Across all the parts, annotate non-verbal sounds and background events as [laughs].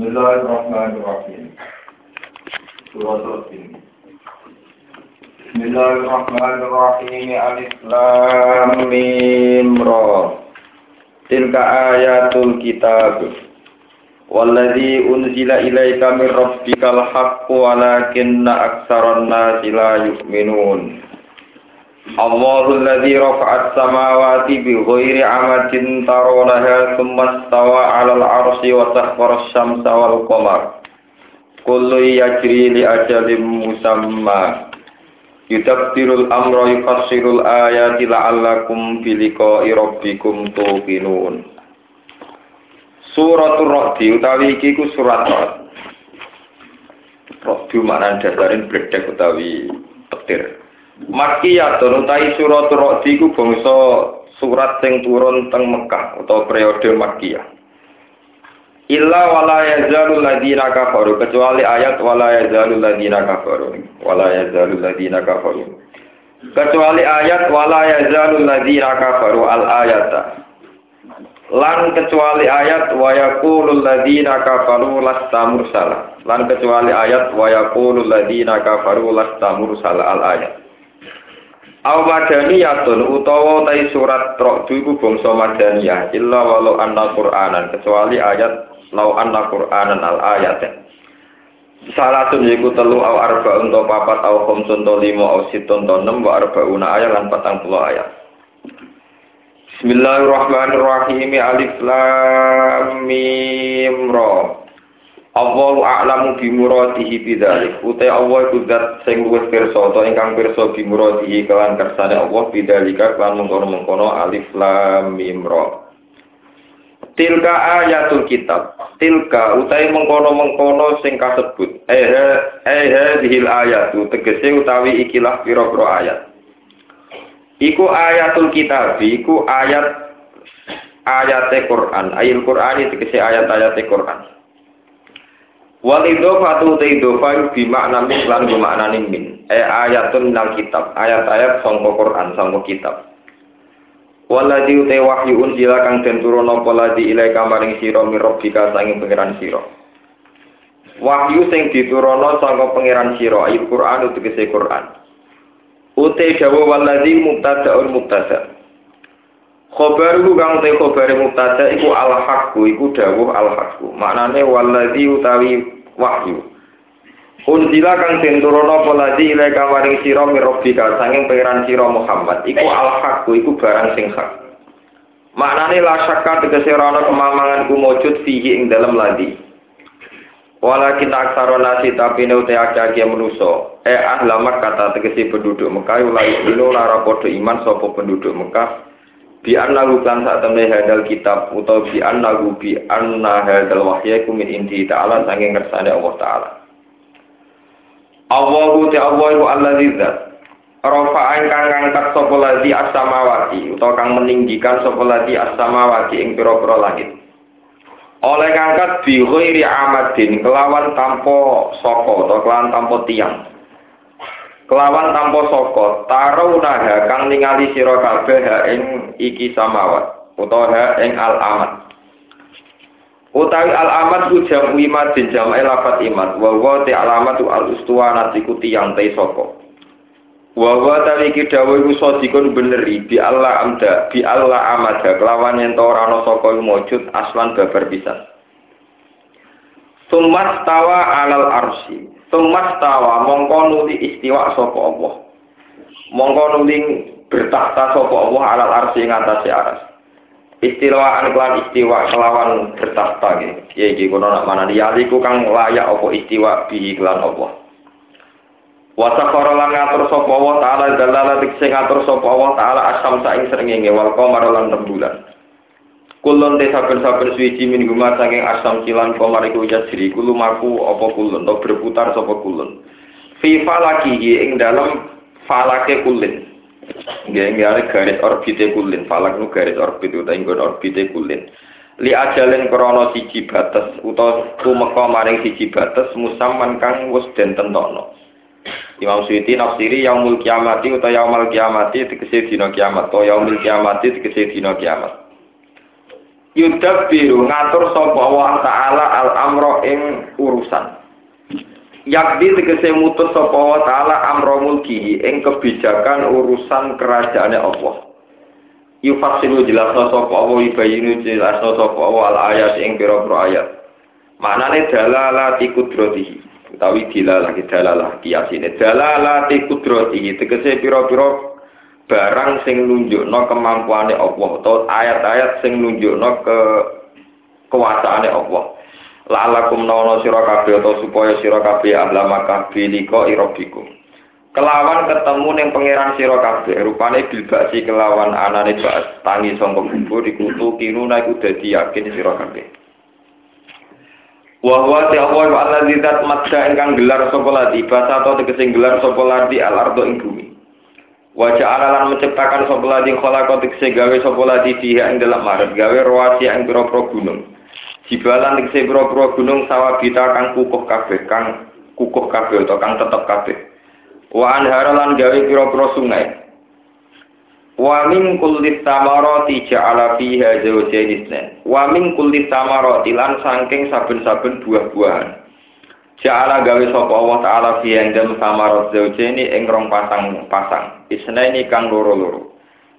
Bismillahirrahmanirrahim. Surah Al-Jin. Bismillahirrahmanirrahim. Alif Lam Mim Ra. Tilka ayatul kitab. Walladzi unzila ilaika min rabbikal haqqu walakinna aktsaran nasi la yu'minun. Allahu alladzi rafa'at samawati bi ghairi amadin tarawnaha thumma istawa 'alal 'arsyi wa sakhkhara asy-syamsa wal qamar. Kullu yajri li ajalin musamma. Yudabbirul amra yufassirul ayati la'allakum bi liqa'i rabbikum tuqinun. Suratul Ra'd utawi iki ku surat Ra'd. Ra'd maknane dasarin bledek utawi petir. Makkiyatun utawi surat Ra'd iku bangsa surat sing turun teng Mekah utawa periode Makkiyah. Illa wala yazalul ladina kafaru kecuali ayat wala yazalul ladina kafaru. Wala yazalul ladina kafaru. Kecuali ayat wala yazalul ladina kafaru al ayata. Lan kecuali ayat wa yaqulul ladina kafaru lasta mursala. Lan kecuali ayat wa yaqulul ladina kafaru lasta mursala al ayat Aw madaniyatun utawa tai surat Ra'd iku bangsa madaniyah illa walau anna Qur'anan kecuali ayat lau anna Qur'anan al ayat. Salatun yiku telu aw arba'un to papat aw khamsun to lima aw situn to nem wa arba'una ayat lan patang puluh ayat. Bismillahirrahmanirrahim Alif Lam Mim Ra Allahu a'lamu bi muradihi bidzalik. Uta Allah iku zat sing luwih pirsa utawa ingkang pirsa bi muradihi kawan kersane Allah bidzalika kan mengkono-mengkono Alif Lam Mim Ra. Tilka ayatul kitab. Tilka utai mengkono-mengkono sing kasebut. Eh eh dihil ayatu tegese utawi ikilah pira-pira ayat. Iku ayatul kitab, iku ayat ayat Quran. Ayat Quran itu tegese ayat-ayat Quran. Wal idhofatu te idhofa bi makna min lan bi min. Eh ayatun nal kitab, ayat-ayat sangka Quran, sangka kitab. Waladhi ute wahyu unzila kang den turuna apa ladhi ilai kamaring sira mirrobbika sanging pangeran sira. Wahyu sing dituruna saka pangeran sira ayat Quran utegese Quran. Ute dawa waladhi mubtada'un mubtada. Khobaru kang te khobare mubtada iku al-haqqu iku dawuh al-haqqu. Maknane waladhi utawi wahyu. Unzila kang den turuna apa ladhi ilai kamaring sira sanging pangeran sira Muhammad iku al-haqqu iku barang sing hak. Maknane la syakka tegese ana kemamangan ku mujud fihi ing dalam ladhi. Wala kita aksara nasi tapi neute akeh menuso. Eh ahlamat kata tegesi penduduk Mekah ulai ilo lara podo iman sopo penduduk Mekah. Bi anna kan saat temne hadal kitab atau bi anna bi anna hadal wahya min inti ta'ala sanging ngersane Allah ta'ala. Allahu ta'ala wa allazi zat. Rafa ingkang ngangkat sapa ladzi as-samawati utawa kang meninggikan sapa ladzi as-samawati ing pira-pira langit. Oleh ngangkat bi ghairi amadin kelawan tanpa saka utawa kelawan tanpa tiang. Kelawan tanpa saka tarunaha kang ningali sira kabeh ing iki samawat utawa ing al-amad. Utawi al-amad ku jam imad din jam lafat imad wa te alamatu al-ustuwana iku tiang te saka. Wa wa tali iki dawuh beneri bi Allah amda bi Allah amada kelawan to ora ana saka mujud aslan babar pisan. Sumat tawa alal arsi. Sumat tawa mongko nuli istiwa sapa Allah. Mongko nuli bertakhta Allah alal arsi ing atase aras. Istilawaan kelan istiwa kelawan bertakhta gitu. Ya iki kono nak mana yaliku kang layak apa istiwa bihi kelan Allah. Wasakara lan ngatur wa taala dalala dikse ngatur wa taala asam saing srengenge wal lan. Kulon te saben-saben suci min guma asam cilan qamar iku yasri kulo maku apa kulon to berputar sapa kulon. Fi falakihi ing dalam falake kulin. Nggih nggih garis orbite kulin, falak nu garis orbit utawa ing orbite kulin. Li ajalin krana siji bates utawa tumeka maring siji bates musaman kang wis den tentokno. Imam Suyuti nafsiri yaumul kiamati utawa yaumul kiamati tegese dina kiamat utawa yaumul kiamati tegese dina kiamat. Yudab biru ngatur sapa Allah taala al amro ing urusan. Yakdi tegese mutus sapa Allah taala amro mulkihi ing kebijakan urusan kerajaane Allah. Yufasilu jelasno sapa Allah ibayinu jelasno sapa Allah al ayat ing pira-pira ayat. Maknane dalalati kudratihi utawi dilalah dalalah kiasine dalalati kudratihi tegese pira-pira barang sing nunjukno kemampuane Allah atau ayat-ayat sing nunjukno ke kekuasaane Allah. La'alakum nono sira kabeh atau supaya sira kabeh ahlama kabeh liko irabikum kelawan ketemu ning pangeran sira kabeh rupane bilbasi kelawan anane bas tangi sangka kubur iku kiruna iku dadi yakin sira kabeh. Wa huwa ta'ala wa allazi zat ingkang gelar sapa ladi basa atau tegese gelar sapa ladi al ardo ing bumi. Wa ja'ala lan menciptakan sapa ladi khalaqa tegese gawe sapa ladi fiha ing dalam maret gawe rawasi ing pira-pira gunung. Jibalan tegese pira-pira gunung sawabita kang kukuh kabeh kang kukuh kabeh utawa kang tetep kabeh. Wa anhara lan gawe pira-pira sungai. Wa min kulli samarati ja'ala fiha zawjayn isnan. Wa min kulli samarati lan saking saben-saben buah-buahan. Ja'ala gawe sapa Allah taala ing dalem samarat zawjayn ing rong pasang-pasang. Isnaini kang loro-loro.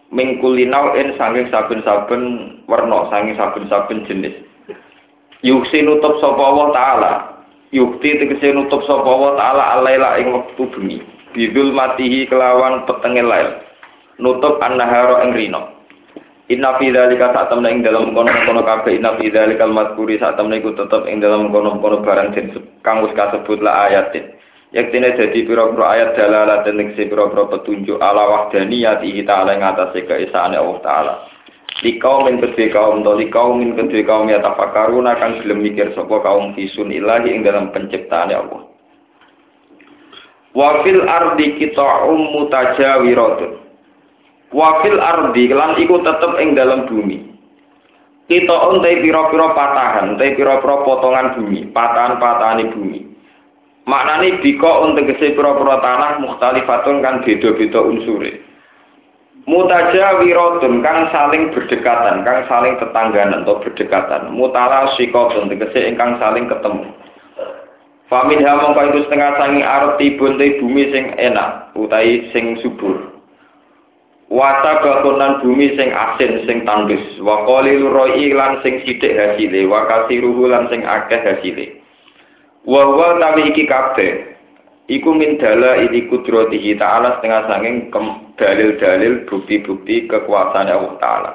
Min kulli nau'in saking saben-saben werna, saking saben-saben jenis. Yuksi nutup sapa Allah taala. Yukti tegese nutup sapa Allah taala alaila ing wektu bengi. Bidul matihi kelawan petenge lail nutup an-nahara ing rino. Inna fi dzalika sak temne ing dalam kono-kono kabeh inna fi dzalika al-madhkuri sak temne iku tetep ing dalam kono-kono barang sing kang wis kasebut la ayatin. Yaktine dadi pira-pira ayat dalalah dan ing pira-pira petunjuk ala wahdaniyati ta'ala ing atase keesaane Allah taala. Likau min kedue kaum to likau min kedue kaum ya tafakaruna kang gelem mikir sapa kaum fisun ilahi ing dalam penciptaane Allah. Wa fil ardi qita'um mutajawiratun wafil ardi lan iku tetep ing dalam bumi. Kita untai piro-piro patahan untai piro-piro potongan bumi patahan-patahan bumi. Maknane biko untuk kese piro-piro tanah mukhtalifatun kan beda-beda unsure. Mutaja wirotun kang saling berdekatan kang saling tetangganan atau berdekatan. Mutara sikotun tegese ingkang saling ketemu. Famin ha mongko itu setengah sangi arti buntai bumi sing enak utai sing subur Wata bakunan bumi sing asin sing tandus, wa qalil roi lan sing sithik hasile, wa kasiruhu lan sing akeh hasile. Wa wa tawi iki kabeh iku min dala ini kudratihi ta'ala setengah sanging dalil-dalil bukti-bukti kekuasaan Allah Ta'ala.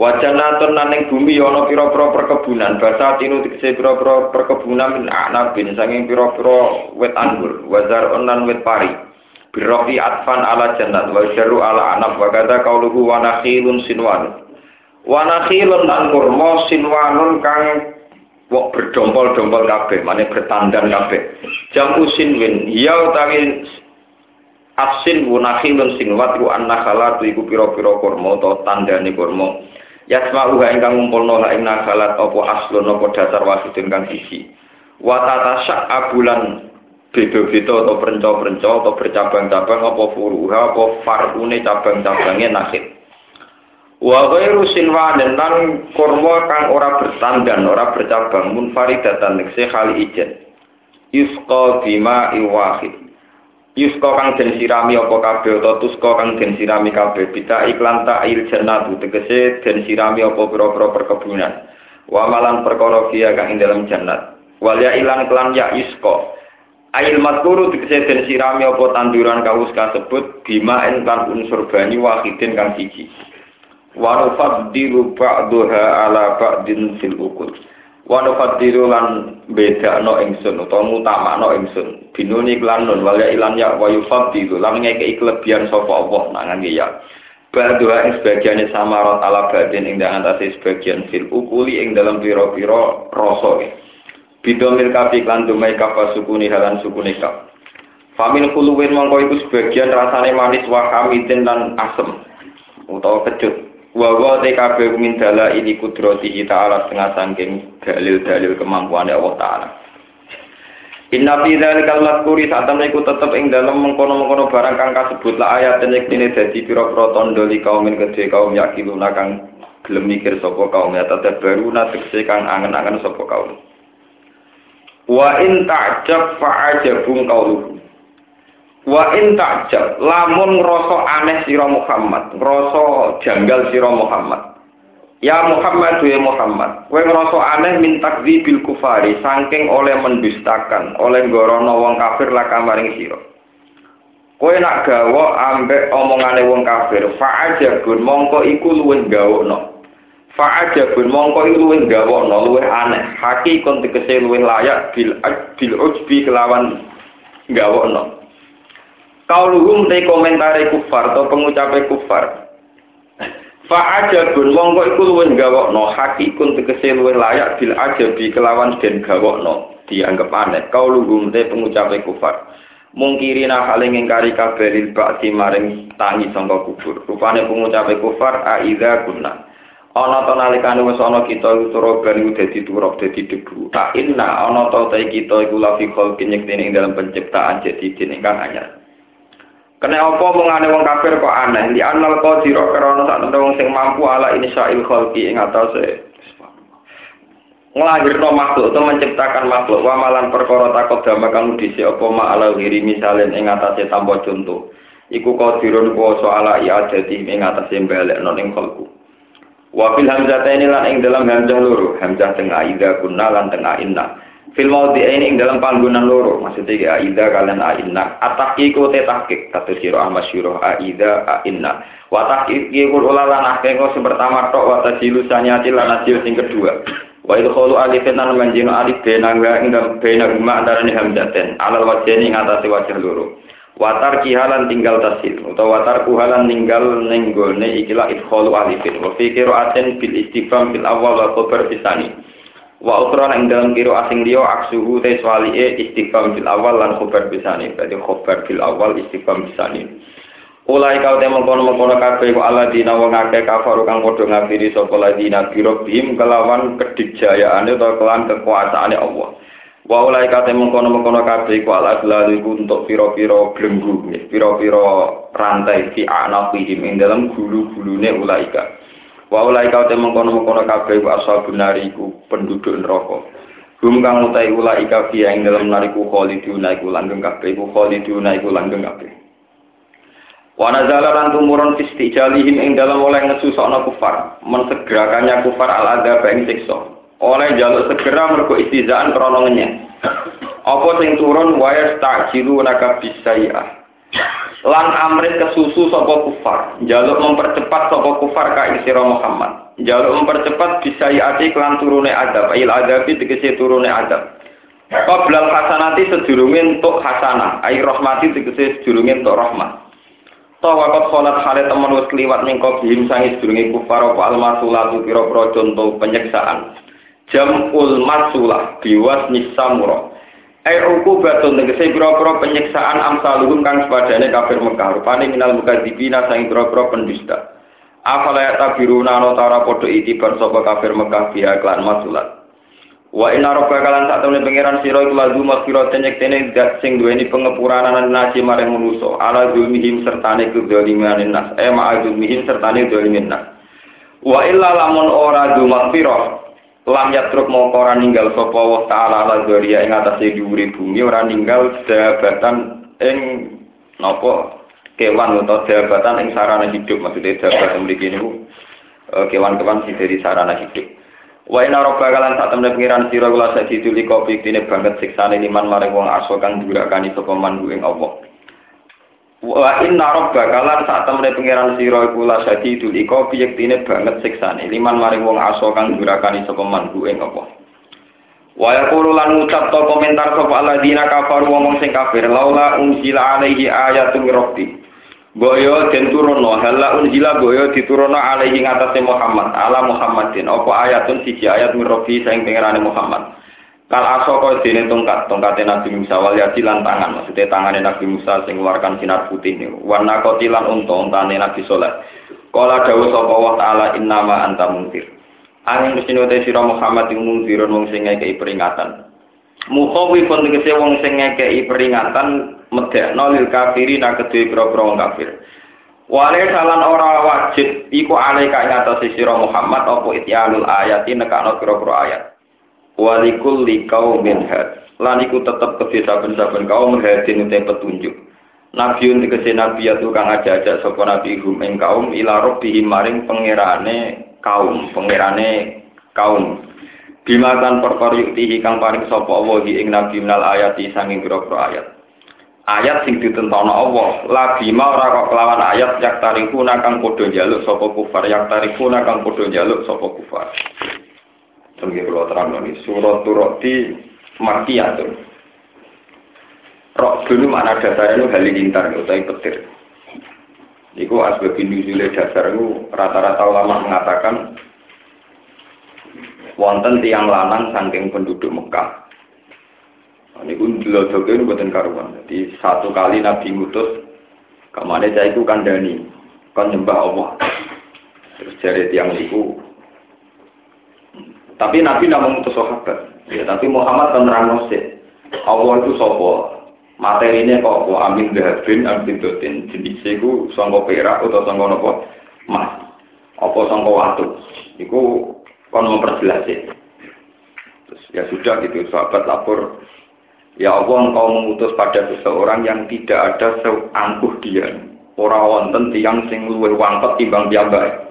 Wajanatun naning bumi ana pira-pira perkebunan, basa tinu tegese pira-pira perkebunan min anabin sanging pira-pira wit anggur, wazar lan wit pari. Birofi atfan ala jannat wa jaru ala anak wa kata kauluhu wa nakhilun sinwan. Wa nakhilun lan kurma sinwanun kang wok berdompol-dompol kabeh, mane bertandan kabeh. Jamu sinwin, ya utawi asin wa nakhilun sinwat ku annakhalatu iku pira-pira kurma utawa tandane kurma. Yasma'u ha ingkang ngumpulno ha ing nakhalat apa aslun apa dasar wasidin kang siji. Wa tatasya abulan beda-beda atau perenca-perenca atau bercabang-cabang apa furuha apa farune cabang-cabangnya nakhid wa ghairu sinwanin lan kurma kang ora bertandan ora bercabang munfaridatan nekse kali ijen. Yusqa bima iwahid. Yusqa kang den sirami apa kabeh utawa tusqa kang den sirami kabeh. Bita iklan ta'il jannatu tegese den sirami apa pira-pira perkebunan. Wa malan perkara kang ing dalam jannat. Wal ya ilan kelan ya yusqa Ail matkuru dikese den sirami apa tanduran kawus kasebut bima kan unsur banyu wahidin kang siji. Wa nufaddilu ba'daha ala ba'din fil ukul. Wa nufaddilu lan bedakno ingsun utawa mutamakno ingsun. Binuni lan nun wal ilan ya wa yufaddilu lan ngekeki kelebihan sapa Allah nang ya. Ba'daha ing sebagian samarat ala ba'din ing dalem sebagian fil ukuli ing dalam pira-pira rasa. Bidomil kafi klan dumai kafa sukuni halan sukuni kaf. Famin kuluwin mongko iku sebagian rasane manis wa hamidin dan asem utawa kecut. Wa wa TKB min dala ini kudratihi ta'ala setengah sangking dalil-dalil kemampuan Allah Ta'ala. Inna fi dzalikal mazkuri saat iku tetep ing dalem mengkono-mengkono barang kang kasebut la ayat ten yektine dadi pira-pira tandha li kaum kedhe kaum yakiluna kang gelem mikir sapa kaum ya tetep baru tegese kang angen-angen sapa kaum. Wa in ta'jab fa'ajabun qauluhu. Wa in ta'jab lamun ngrasa aneh sira Muhammad, ngrasa janggal sira Muhammad. Ya Muhammad ya Muhammad, kowe ngrasa aneh min takdzibil kufari saking oleh mendustakan, oleh gorono wong kafir laka maring sira. Kowe nak gawa ambek omongane wong kafir, fa'ajabun mongko iku luwih gawokno. Fa'ajabun mongko iku luwih gawokno, luwih aneh. Haki kon tegese luwih layak bil bil ujbi kelawan gawokno. Kauluhum te komentare kufar atau pengucape kufar. Fa'ajabun mongko iku luwih gawokno hakikun tegese luwih layak bil ajabi kelawan den gawokno dianggap aneh kauluhum te pengucape kufar mungkirina hale ngingkari kabelil ba'di maring tangi sangka kubur rupane pengucape kufar aidza kunna ana to nalikane wis ana kita utara ben dadi turok dadi debu. Ta inna ana to kita iku la fi khalqin ing dalam penciptaan jadi den ingkang anyar. Kena apa mengane wong kafir kok aneh? Di anal qadira karena sak wong sing mampu ala ini sa'il khalqi ing atase ngelahirno makhluk atau menciptakan makhluk wa malan perkara takut dama kamu disi apa ma ala wiri misalin ing atase tanpa contoh. Iku qadirun kuwasa ala i'adati ing atase balekno ing khalqu wa fil hamzataini lan ing dalam hamzah loro. Hamzah tengah ida kunna lan tengah inna fil maudi ini ing dalam panggonan loro. Maksudnya ya aida kalian aina ataki ku te tahkik kata siro ahmad syuroh aida aina wa tahkik ku ulalan ahkengo sing pertama tok wa tajilu sanyati lan hasil sing kedua. Wa itu kholu alifin lan manjino alif bena ing dalam bena guma antarane hamzaten alal wajeni ing atase wajah loro watar kihalan tinggal tasil atau watar kuhalan tinggal nenggone ikilah idkholu alifin wa qira'atin bil istifham bil awal wa khabar bisani wa ukra ing dalam kiro asing liya aksuhu te swalike istiqam fil awal lan khobar bisani berarti khobar fil awal istiqam bisani Ulai kau temu kono mengkono kafe ku ala dina wong akeh kafaru kang padha ngafiri sapa ladina biro bim kelawan kedikjayaane utawa kelan kekuasaane Allah. Wa ulai kau temu kono mengkono kafe ku ala lalu ku untuk piro-piro belenggu, piro-piro rantai fi anafihim ing dalam gulu-gulune ulaika. Wa ulai kau temeng kono kono kabeh wa ashabun nari iku penduduk neraka. Hum kang utai ulai ka fiya ing dalam nariku khaliduna iku langgeng kabeh iku khaliduna iku langgeng kabeh. Wa nazala lan tumurun fistijalihim ing dalam oleh ngesusokno kufar, mensegerakannya kufar al adab ing siksa. Oleh jaluk segera mergo istizaan krana. Apa sing turun wa yastajilu naka bisai'ah lan amrit kesusu sapa kufar jaluk mempercepat sapa kufar ka isira Muhammad jaluk mempercepat bisa yati klan turune adab il adabi tegese turune adab Qablal hasanati sedurunge entuk hasanah, ai rahmati tegese sedurunge entuk rahmat. Toh wakot sholat hale temen wis kliwat ning bihim sangi sedurunge kufar apa almasulatu pira-pira contoh penyeksaan. Jamul masulah biwas nisamura. Ai batun tegese pira-pira penyiksaan amsaluhum kang sepadane kafir Mekah rupane minal mukadzibina sang pira-pira pendusta. Afala ya tabiruna no tara padha itibar sapa kafir Mekah biha klan masulat. Wa inna rabbaka lan sak temene pangeran sira iku lazu maghfirah tenyek tene sing duweni pengepuranan nasi maring manusa ala zulmihim sertane kedzaliman nas e ma zulmihim sertane dzalimin nas. Wa illa lamun ora du maghfirah lam yatruk mongko ora ninggal sapa wa taala la dzuriya ing atase dhuwure bumi ora ninggal jabatan ing napa? Kewan atau jabatan ing sarana hidup. Maksudnya jabatan mriki niku eh, kewan-kewan sing dari sarana hidup. Wa inna rabbaka lan sak temne pengiran sira kula sadidul kopi dine banget siksane liman maring wong aso kang durakani sapa man ing Allah Wa inna rabbaka lan sak temene pangeran sira iku la sadidul iqabi yektine banget siksane liman maring wong aso kang durakani sapa manhu ing apa. Wa yaqulu lan ngucap to komentar sapa alladzina kafaru wong sing kafir laula unzila alaihi ayatun rabbi. Boyo den turunno halla unzila boyo diturunno alaihi ngatasé Muhammad ala Muhammadin apa ayatun siji ayat min rabbi sing pangerane Muhammad. Kal aso kau dene tongkat, tongkatnya Nabi Musa wal lan tangan, maksudnya tangannya Nabi Musa sing mengeluarkan sinar putih nih. Warna koti lan unta, untane Nabi Soleh. Kala dawuh sapa Allah taala innama anta mungtir. Angin mesti te sira Muhammad ing mungtirun wong sing ngekeki peringatan. Mukhawifun tegese wong sing ngekeki peringatan medekno lil kafirin kedue pira-pira wong kafir. Wale salan ora wajib iku alaika ing atase sira Muhammad apa ityalul ayati nekano pira-pira ayat. Walikul liqaumin had. Lan iku tetep kedhe saben-saben kaum hadin utek petunjuk. Nabiun tegese nabi ya tukang aja-aja sapa nabi hum ing kaum ila rabbihim maring pangerane kaum, pangerane kaum Bimakan perkara yuktihi kang paring sapa Allah ing nabi minal ayati sanging pira-pira ayat. Ayat sing ditentono Allah, la bima ora kok kelawan ayat yak tarikuna kang padha njaluk sapa kufar, yak tarikuna kang padha njaluk sapa kufar. Sengge kula terang ini surat Turati Makiyatun. Rok dulu mana dasarnya itu halilintar utawi petir. Iku asbab nuzule dasar itu rata-rata ulama mengatakan wonten tiang lanang saking penduduk Mekah. Nah, ini pun dilodoke ini buatan karuan. Jadi satu kali Nabi ngutus ke mana saya itu kandani, kan nyembah Allah. Terus jari tiang itu. Tapi Nabi tidak mengutus sahabat. Ya, tapi Muhammad kan terang Allah itu sopo. Materinya kok kok amin dahabin, amin dotin. Jenisnya itu sangka perak atau sangka nopo mas. Apa sangka watu. Iku kon memperjelas Terus ya sudah gitu, sahabat lapor, ya Allah engkau mengutus pada seseorang yang tidak ada seangkuh dia. Orang wonten tiang sing luwih wangkot timbang piyambak.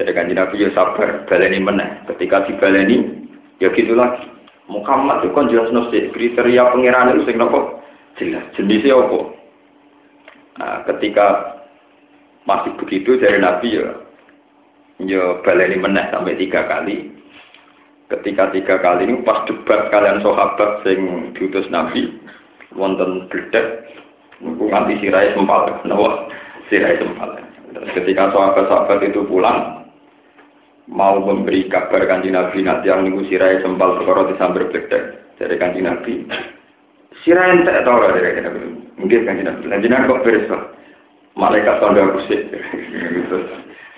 Jadi kan Nabi ya sabar, baleni meneh. Ketika dibaleni, ya gitu lagi. Muhammad itu kan jelas nasi kriteria pengiran itu sing nopo jelas jenisnya apa. Nah, ketika masih begitu dari Nabi ya yo baleni meneh sampai tiga kali. Ketika tiga kali ini pas debat kalian sahabat sing diutus Nabi, wonten niku nganti sirai sempal, nawa sirai sempal. Ketika sahabat-sahabat itu pulang, mau memberi kabar kanji Nabi nanti yang niku sirai sempal perkara disambar bledek dari kanji Nabi. Sirai entek tau ora dari kanji Nabi. Mungkin kanji Nabi. Kanji Nabi kok beres Malaikat tanda kusik.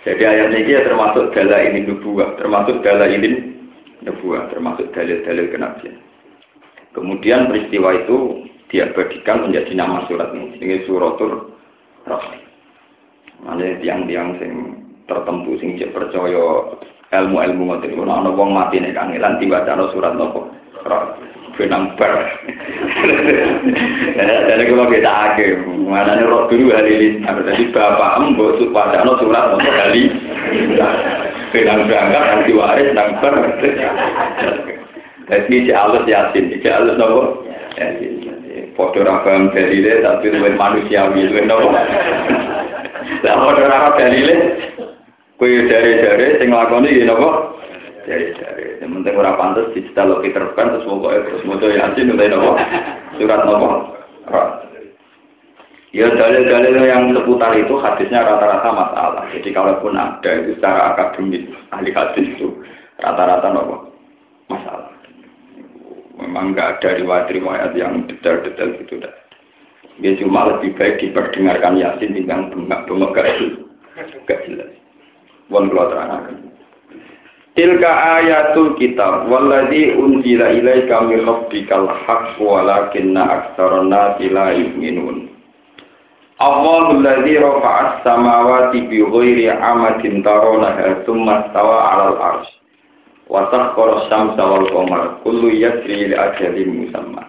Jadi ayat ini ya termasuk dala ini nubuah, termasuk dala ini nubuah, termasuk dalil-dalil kenabian. Kemudian peristiwa itu diabadikan menjadi nama surat ini. Ini suratul Rahman. Mana tiang-tiang sing tertentu sing cek percaya ilmu-ilmu ngoten iku ana wong mati nek kangelan diwacana surat nopo? benang bar. Jadi kalau kita ake, mana nih roh dulu hari ini, jadi bapak mbok pada no surat untuk kali, benang berangkat nanti waris nang bar. Jadi si alus yasin, si alus nopo, yasin. Foto rakam dalile tapi luwih manusiawi luwih nopo. [laughs] Lah foto rakam dalile, kue dari-dari sing lakoni nopo. Jari-jari. Yang penting orang pantas di lo Peter Pan terus mau terus mau yasin udah nopo surat nopo. Ya dalil-dalil yang seputar itu hadisnya rata-rata masalah. Jadi kalaupun ada itu secara akademis ahli hadis itu rata-rata nopo masalah. Memang nggak ada riwayat-riwayat yang detail-detail gitu dah. Dia cuma lebih baik diperdengarkan yasin tinggal bengak-bengak gak jelas. Wan keluar terangkan. Tilka ayatul kitab walladzi unzila ilaika min rabbikal haqq walakinna aktsaran nasi la yu'minun. Allahul ladzi rafa'as samawati bi ghairi amadin tarawnaha tsumma stawa 'alal 'arsy. Wa sakhkhara asy-syamsa wal qamara kullu yajri li ajalin musamma.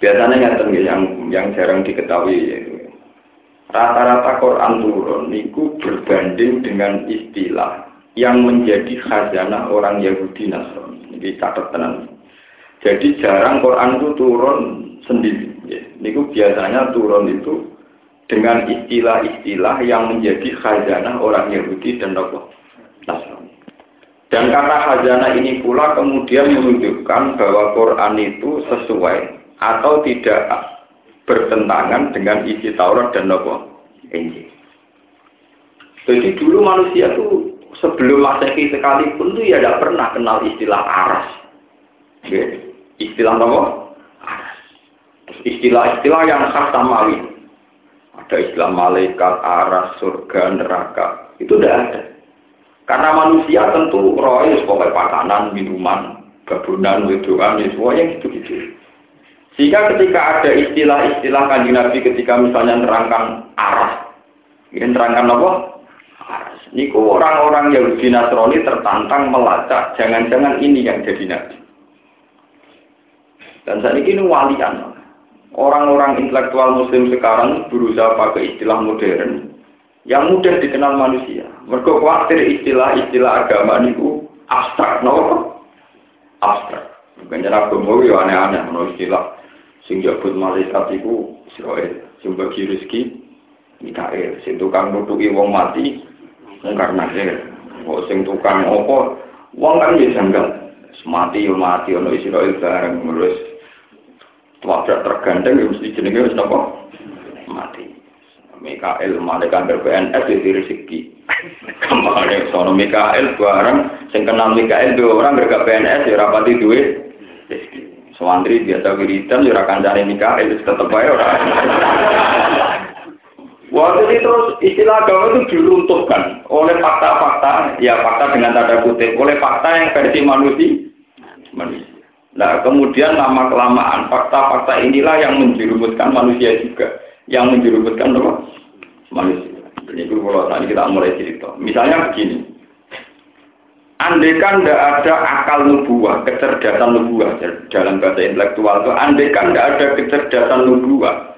Biasanya yang yang jarang diketahui rata-rata Quran turun niku berbanding dengan istilah yang menjadi khazanah orang Yahudi Nasrani. Ini catatan. Jadi jarang Quran itu turun sendiri. Ya. Ini biasanya turun itu dengan istilah-istilah yang menjadi khazanah orang Yahudi dan Nasrani. Dan kata khazanah ini pula kemudian menunjukkan bahwa Quran itu sesuai atau tidak bertentangan dengan isi Taurat dan Injil. Jadi dulu manusia itu sebelum masehi sekalipun tuh ya tidak pernah kenal istilah aras. Oke. Istilah apa? Aras. Istilah-istilah yang khas samawi. Ada istilah malaikat, aras, surga, neraka. Itu tidak ada. Karena manusia tentu roh pokoknya makanan, minuman, babunan, wedoan, ya semuanya gitu-gitu. Sehingga ketika ada istilah-istilah kanji Nabi ketika misalnya terangkan arah, ini terangkan apa? Arah. Niku orang-orang Yahudi Nasrani tertantang melacak, jangan-jangan ini yang jadi Nabi. Dan saat ini walian. Orang-orang intelektual muslim sekarang berusaha pakai istilah modern yang mudah dikenal manusia. Mereka khawatir istilah-istilah agama itu abstrak, no? Abstrak. Bukan jadi agama aneh-aneh, no istilah sing jabut malaikat iku Israel sing bagi rezeki Mikael sing tukang nutuki wong mati karena kok sing tukang opo wong kan ya janggal. Mati yo mati ono Israel bareng. Terus tabrak tergandeng ya mesti jenenge wis napa? Mati. Mikael malaikat PNS itu rezeki. Kemarin sono Mikael bareng. Sing kenal Mikael dua orang bergak PNS ya rapati duit. Rezeki Sewantri biasa wiridan, ya akan cari nikah, itu tetap aja orang. Waktu itu terus istilah agama itu diruntuhkan oleh fakta-fakta, ya fakta dengan tanda kutip, oleh fakta yang versi manusia. manusia. Nah, kemudian lama kelamaan fakta-fakta inilah yang menjerumuskan manusia juga, yang menjerumuskan apa? manusia. Ini kalau tadi kita mulai cerita. Misalnya begini, Andaikan tidak ada akal nubuah, kecerdasan nubuah dalam bahasa intelektual itu, andaikan tidak ada kecerdasan nubuah,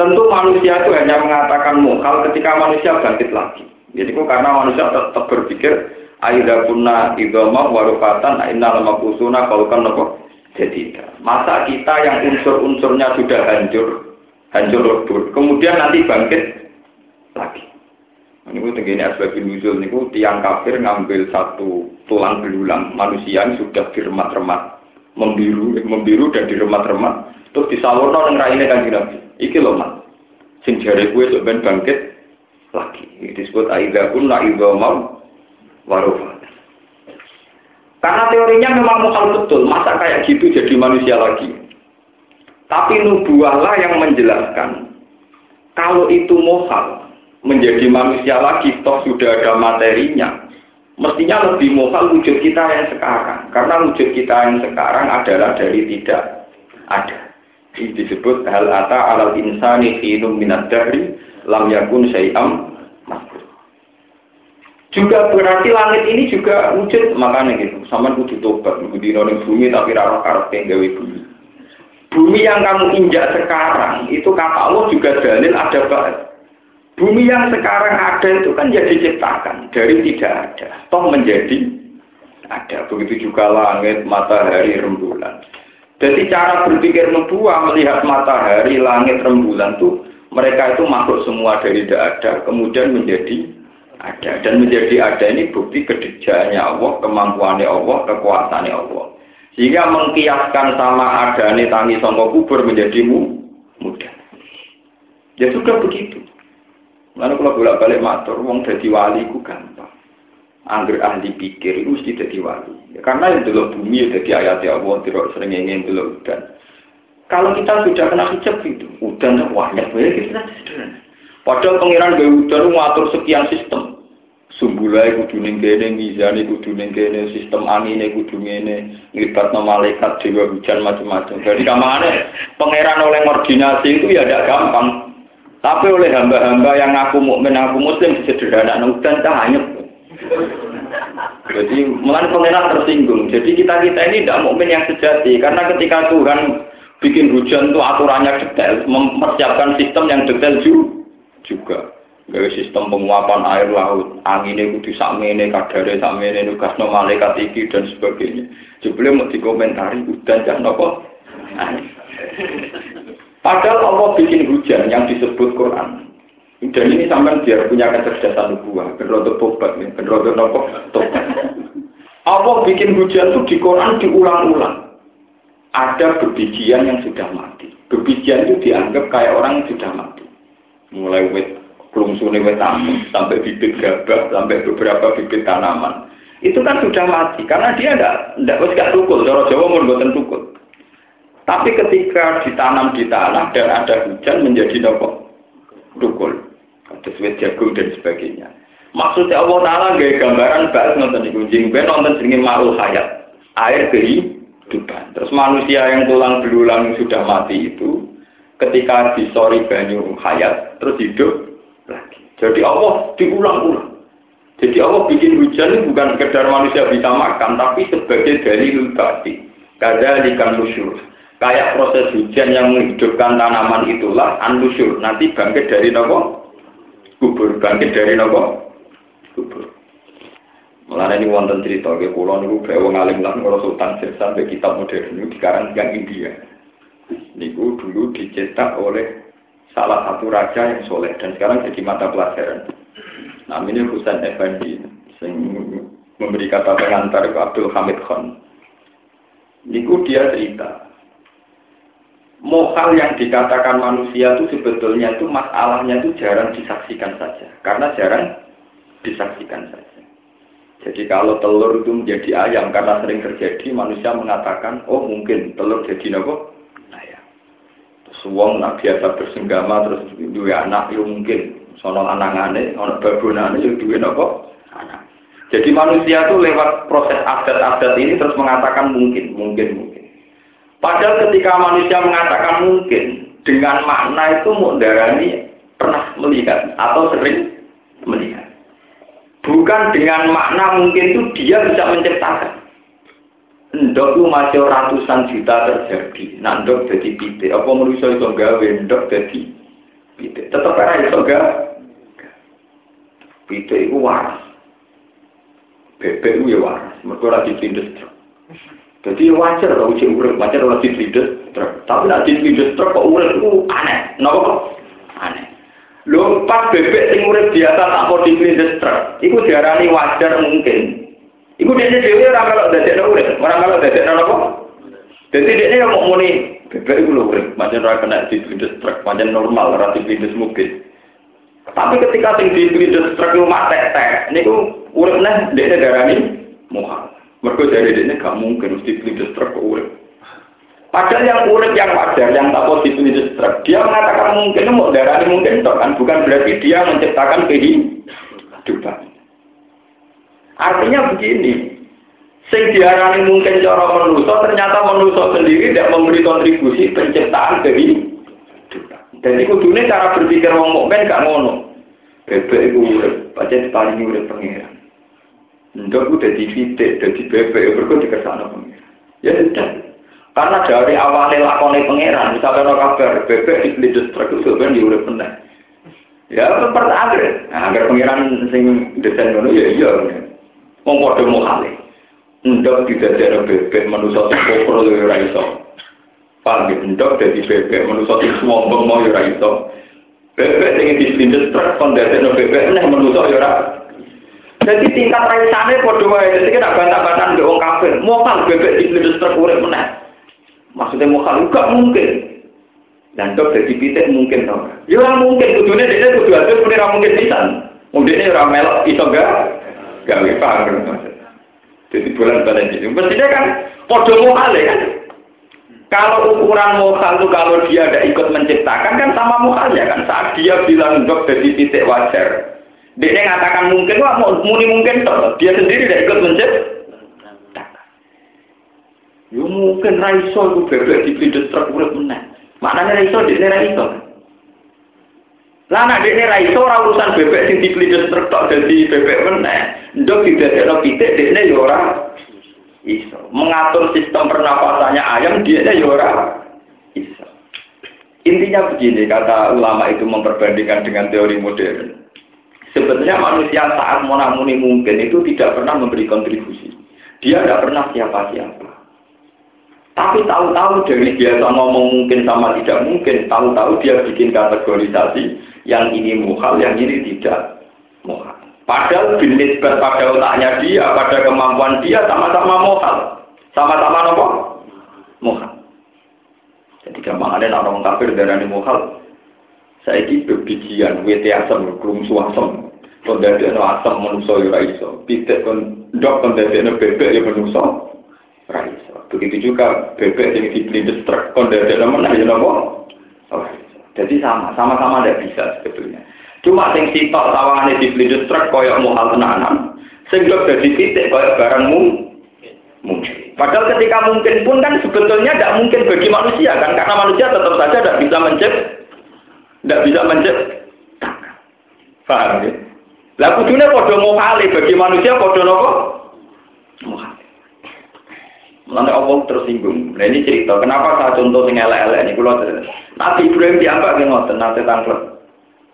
tentu manusia itu hanya mengatakan mukal ketika manusia bangkit lagi. Jadi kok karena manusia tetap berpikir Aida punna idoma warufatan inna lama kusuna kan nopo jadi masa kita yang unsur-unsurnya sudah hancur hancur lebur kemudian nanti bangkit lagi ini begini asbab nuzul ini tiang kafir ngambil satu tulang belulang manusia yang sudah diremat-remat membiru, membiru dan diremat-remat terus disalurno dengan raine kan Nabi. Iki loh mat. Sing jare kuwe ben bangkit lagi. Ini disebut aida kunna mau warufat. Karena teorinya memang mukal betul, masa kayak gitu jadi manusia lagi. Tapi nubuahlah yang menjelaskan kalau itu mohal, menjadi manusia lagi, toh sudah ada materinya. Mestinya lebih mohal wujud kita yang sekarang. Karena wujud kita yang sekarang adalah dari tidak ada. Ini disebut hal ata alal insani hinum minat dari lam yakun syai'am juga berarti langit ini juga wujud makanya gitu sama kudu tobat di bumi tapi rara karep gawe bumi bumi yang kamu injak sekarang itu kata Allah juga dalil ada Bumi yang sekarang ada itu kan jadi diciptakan dari tidak ada, toh menjadi ada. Begitu juga langit, matahari, rembulan. Jadi cara berpikir nubuah melihat matahari, langit, rembulan itu mereka itu makhluk semua dari tidak ada, kemudian menjadi ada. Dan menjadi ada ini bukti kedekjaannya Allah, kemampuannya Allah, kekuasaannya Allah. Sehingga mengkiaskan sama ada tangi songkok kubur menjadi mudah. Ya sudah begitu. Lalu kalau bolak balik matur, wong jadi wali ku gampang. Angger ahli pikir itu mesti jadi wali. Ya, karena yang dulu bumi ya jadi ayat ya Allah, tidak sering ingin dulu udan. Kalau kita sudah kena hijab itu, udan banyak banyak kita sederhana. Padahal pangeran gak udan ngatur sekian sistem. Sumbulai kudu ning kene, mizane kudu ning kene, sistem angine kudu ngene, nglibatno malaikat dewa hujan macam-macam. Jadi kamane pangeran oleh koordinasi itu ya tidak gampang. Tapi oleh hamba-hamba yang aku mukmin, aku muslim sederhana dan hanya. Jadi mulai pengenalan tersinggung. Jadi kita kita ini tidak mukmin yang sejati karena ketika Tuhan bikin hujan itu aturannya detail, mempersiapkan sistem yang detail juga. Gawe sistem penguapan air laut, anginnya kudu sakmene, kadare sakmene, nugas no malaikat iki dan sebagainya. Jebule mau dikomentari udan jangan apa? Padahal Allah bikin hujan yang disebut Quran. Dan ini sampai biar punya kecerdasan nubuah, berotot tobat, berotot nopo tobat. Allah bikin hujan itu di Quran diulang-ulang. Ada bebijian yang sudah mati. Bebijian itu dianggap kayak orang yang sudah mati. Mulai wet kelungsune wet tamu, sampai bibit gabah, sampai beberapa bibit tanaman. Itu kan sudah mati, karena dia tidak tidak gak tukul, cara Jawa mau buatan tukul. Tapi ketika ditanam di tanah dan ada hujan menjadi nopo dukul, ada sweet jagung dan sebagainya. Maksudnya Allah Taala gaya gambaran bahas nonton di kunjing, ben nonton sering marul hayat, air beban. Terus manusia yang tulang belulang sudah mati itu ketika disori banyu hayat terus hidup lagi. Jadi Allah diulang-ulang. Jadi Allah bikin hujan bukan sekedar manusia bisa makan, tapi sebagai dalil bukti. Kada ikan lusyur. Kayak proses hujan yang menghidupkan tanaman itulah anusyur. Nanti bangkit dari nopo kubur. Bangkit dari nopo kubur. Mulane ini wonten cerita ke pulau niku bawa ngalim lah ngurus sultan sampai kitab modern ini sekarang yang India. Niku dulu dicetak oleh salah satu raja yang soleh dan sekarang jadi mata pelajaran. Namanya Husain Effendi yang memberi kata pengantar ke Abdul Hamid Khan. Niku dia cerita. Mohal yang dikatakan manusia itu sebetulnya itu masalahnya itu jarang disaksikan saja. Karena jarang disaksikan saja. Jadi kalau telur itu menjadi ayam karena sering terjadi, manusia mengatakan, oh mungkin telur jadi nopo ayam. Terus uang nak biasa bersenggama terus dua anak, ya mungkin. Sono anangane, ono babonane, ya dua nopo anak. Jadi manusia itu lewat proses adat-adat ini terus mengatakan mungkin, mungkin, mungkin. Padahal ketika manusia mengatakan mungkin, dengan makna itu mudarani pernah melihat atau sering melihat. Bukan dengan makna mungkin itu dia bisa menciptakan. Ndok itu masih ratusan juta terjadi. Nah, ndok jadi pite. Apa manusia itu gawe ndok jadi pite. Tetap ada itu gawe. Pite itu waras. Bebek itu ya waras. Mereka lagi tindas. Jadi wajar kalau uji urut, wajar kalau tindas truk. Tapi nanti tindas truk kok urut itu aneh. Kenapa Aneh. Lho pas bebek sing urip biasa tanpa diplindes truk, iku diarani wajar mungkin. Iku dene dhewe ora melok dadekno urip, ora melok dadekno apa? Dadi dekne yang mau muni bebek iku lho urip, pancen ora kena diplindes truk, pancen normal ora diplindes mungkin. Tapi ketika sing diplindes truk lu tek-tek, niku urip neh dekne darani muhal. Mergo dari dekne gak mungkin mesti diplindes truk urip. Padahal yang urip yang wajar, yang tak positif itu struk, dia mengatakan mungkin mau darah mungkin toh kan, bukan berarti dia menciptakan kehidupan. Artinya begini, sing diarani mungkin cara manusia, ternyata manusia sendiri tidak memberi kontribusi penciptaan kehidupan. Dan itu dunia cara berpikir wong mukmin gak ngono. Bebek itu urip, pancen paling urip pengiran. Ndok udah di fitik, di bebek, berikut dikersana pengiran. Ya sudah. Karena dari awalnya lakone pangeran, misalnya no kabar bebek di pelidus truk itu sebenarnya diurut benar. Ya seperti agar, nah, agar pangeran sing desain ngono ya iya. Wong padha mukhale. Ndok tidak ada bebek manusia sing kufur ya ora iso. Paham ya, ndok dadi bebek manusia sing sombong mau ya ora iso. Bebek sing di pelidus truk kon dadekno bebek nek manusia ya jadi tingkat raisane padha wae. Jadi kena bantah-bantahan mbek wong kafir. Mokal bebek truk urip meneh. Maksudnya mukhalif gak mungkin. Dan dok jadi pitik mungkin tau. Ya orang mungkin, kudunya dia kudu hasil pun orang mungkin bisa. Mungkin orang melok iso gak? Gak paham Jadi bulan bulan ini. Mestinya kan podo mukhale kan. Kalau ukuran mukhal itu kalau dia ada ikut menciptakan kan sama mukhalnya kan. Saat dia bilang dok jadi titik wajar. Dia ngatakan mungkin, wah muni mungkin toh. Dia sendiri tidak ikut menciptakan. Yo mungkin raiso itu bebek di pintu truk urip meneh. Maknanya raiso di raiso. Lah nek dekne raiso ora urusan bebek di pintu truk tok dadi bebek meneh. Ndok didadekno pitik dekne yo ora iso. Mengatur sistem pernapasannya ayam dia ya ora iso. Intinya begini, kata ulama itu memperbandingkan dengan teori modern. Sebetulnya manusia saat monamuni mungkin itu tidak pernah memberi kontribusi. Dia tidak pernah siapa-siapa. Tapi tahu-tahu dari biasa ngomong mungkin sama tidak mungkin, tahu-tahu dia bikin kategorisasi yang ini muhal, yang ini tidak muhal. Padahal binisbat pada otaknya dia, pada kemampuan dia sama-sama muhal. Sama-sama apa? Muhal. Jadi gampang ada orang kafir darah muhal. Saya ini bebijian, wete asam, kelum suasem. Kondasi asam manusia ya iso. Pitek kondok kondasi bebek ya manusia Raiso. Begitu juga bebek yang dipelindes truk kondisi mana ya nopo. Jadi sama, sama-sama tidak bisa sebetulnya. Cuma sing sitok di dipelindes truk koyok mau hal tenanan, sing dok jadi titik koyok barangmu mungkin. Padahal ketika mungkin pun kan sebetulnya tidak mungkin bagi manusia kan, karena manusia tetap saja tidak bisa mencep, tidak bisa mencep. Paham ya? Lah kudune padha mohale bagi manusia napa? Mohale. Mulane Allah tersinggung. Nah ini cerita, kenapa saya contoh sing elek-elek ini kula Nabi Ibrahim diapa ki ngoten nate tanglet.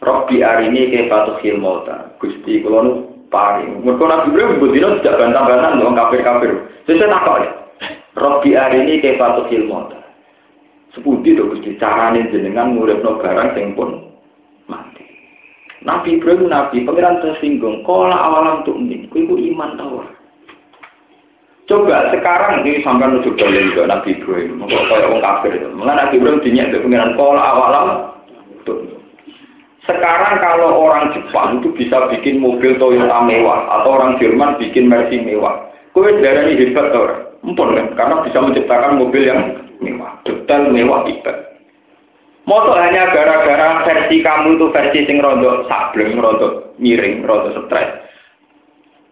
Robbi arini ke fatuhil mauta. Gusti kula nu paring. Mergo Nabi Ibrahim bendina tidak bantah-bantahan wong kafir-kafir. Sesuk takok. Robbi arini ke fatuhil mauta. Sepundi to Gusti carane jenengan nguripno barang sing pun mati. Nabi Ibrahim Nabi, pangeran tersinggung, kola awalam tuh ini, itu iman tau. Coba sekarang ini sampai nuju balik juga Nabi Ibrahim, mau kayak orang kafir itu. Mengenai Nabi Ibrahim dinyak ke pangeran kola awalam tuh. Sekarang kalau orang Jepang itu bisa bikin mobil Toyota mewah atau orang Jerman bikin Mercy mewah, kue darah ini hebat tau Empun kan? Karena bisa menciptakan mobil yang mewah, detail mewah hebat. Moto hanya gara-gara versi kamu itu versi sing rondo sableng, rondo miring, rondo stres.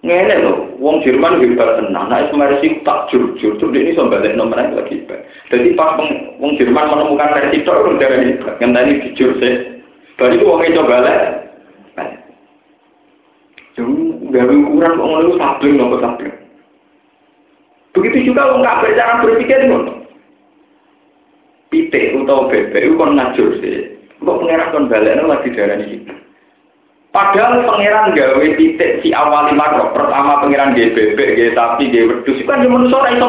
Ngene lho, wong Jerman hebat. Nah, versi tak jujur, tuh ini sampai balik nomor lagi hebat. Jadi pas wong Jerman menemukan versi itu, udah dari hebat. Yang jujur sih. Baru itu wongnya coba. Jadi nggak ukuran wong lu sableng, nopo sableng. Begitu juga wong kafir cara berpikir ngono pitik atau bebek itu kan ngajur sih. Kok pangeran kon balekno lagi darani iki. Padahal pangeran gawe titik si awal lima pertama pangeran gawe bebek, gawe sapi, gawe wedhus itu kan cuma ora iso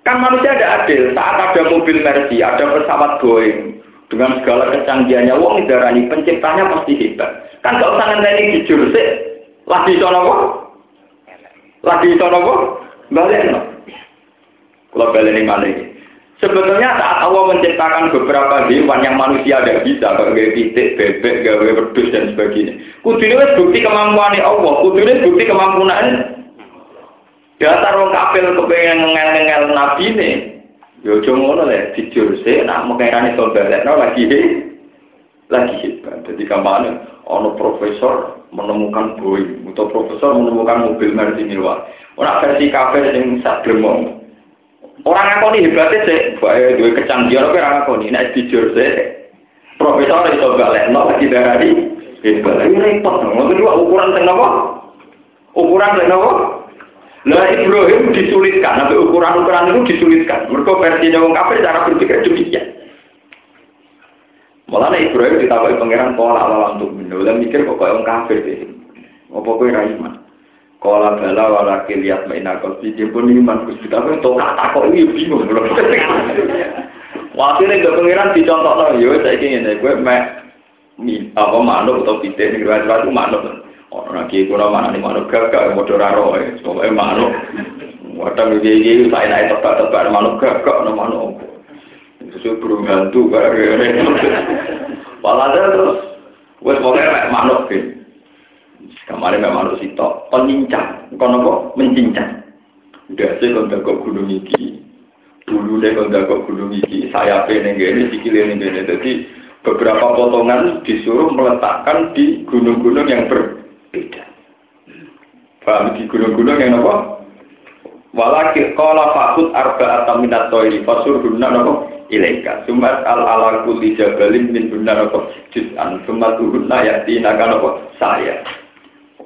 Kan manusia ada adil. Saat ada mobil Mercy, ada pesawat Boeing, dengan segala kecanggihannya, wong darani penciptanya pasti hebat. Kan gak usah ngenteni jujur sih. Lagi iso napa? Lagi iso napa? Balekno. Kalau mana ini? Sebetulnya saat Allah menciptakan beberapa hewan yang manusia tidak bisa, kayak titik, bebek, gawe wedus dan sebagainya. Kudune wis bukti kemampuan Allah, kudune bukti kemampuan Dasar wong kafir kepengen ngel-ngel nabi ini. Yo aja ngono le, dijur sik nak mengerane iso balekno lagi he. Lagi hebat. Jadi kampanye ono profesor menemukan boy, atau profesor menemukan mobil Mercy mewah. Ora versi kafir sing sak gremong. Orang ngakoni hebatnya sih, bae duwe kecanggihan apa orang ngakoni, nek dijur sih. Profesor iso balekno lagi darani hebat. Ini repot dong. Kedua ukuran sing napa? Ukuran sing napa? Lah Ibrahim disulitkan, tapi ukuran-ukuran itu disulitkan. Mereka versi wong kafir cara berpikir demikian. Malah Ibrahim ditawarin pangeran pola untuk minum, dan mikir kok kayak orang kafir deh. Apa kau iman? Kala bala walaki lihat maina kopi pun iman gusti tapi to kata kok ini bingung belum. [laughs] Wakilnya gak pengiran dicontoh loh, yo saya ingin ini gue mek apa manuk atau pite nih gue itu manuk. Orang lagi gue mana nih manuk gagak mau doraro ya, soalnya manuk. Wadang gigi gigi saya naik tebak tebak manuk gagak no manuk. Sesuai burung hantu gara-gara. Walhasil terus, gue [laughs] pokoknya manuk gitu. Kemarin memang harus itu penyincang, kono kok mencincang. Udah sih kalau kok gunung iki, dulu deh kalau kok gunung iki, saya pengen gini, sikilin gini. Jadi beberapa potongan disuruh meletakkan di gunung-gunung yang berbeda. Paham? Di gunung-gunung yang apa? Walakir kola fakut arba atau minat toiri fasur guna nopo ilaika. Sumat al ala kulli min guna nopo juz'an. Sumat guna yakti nopo saya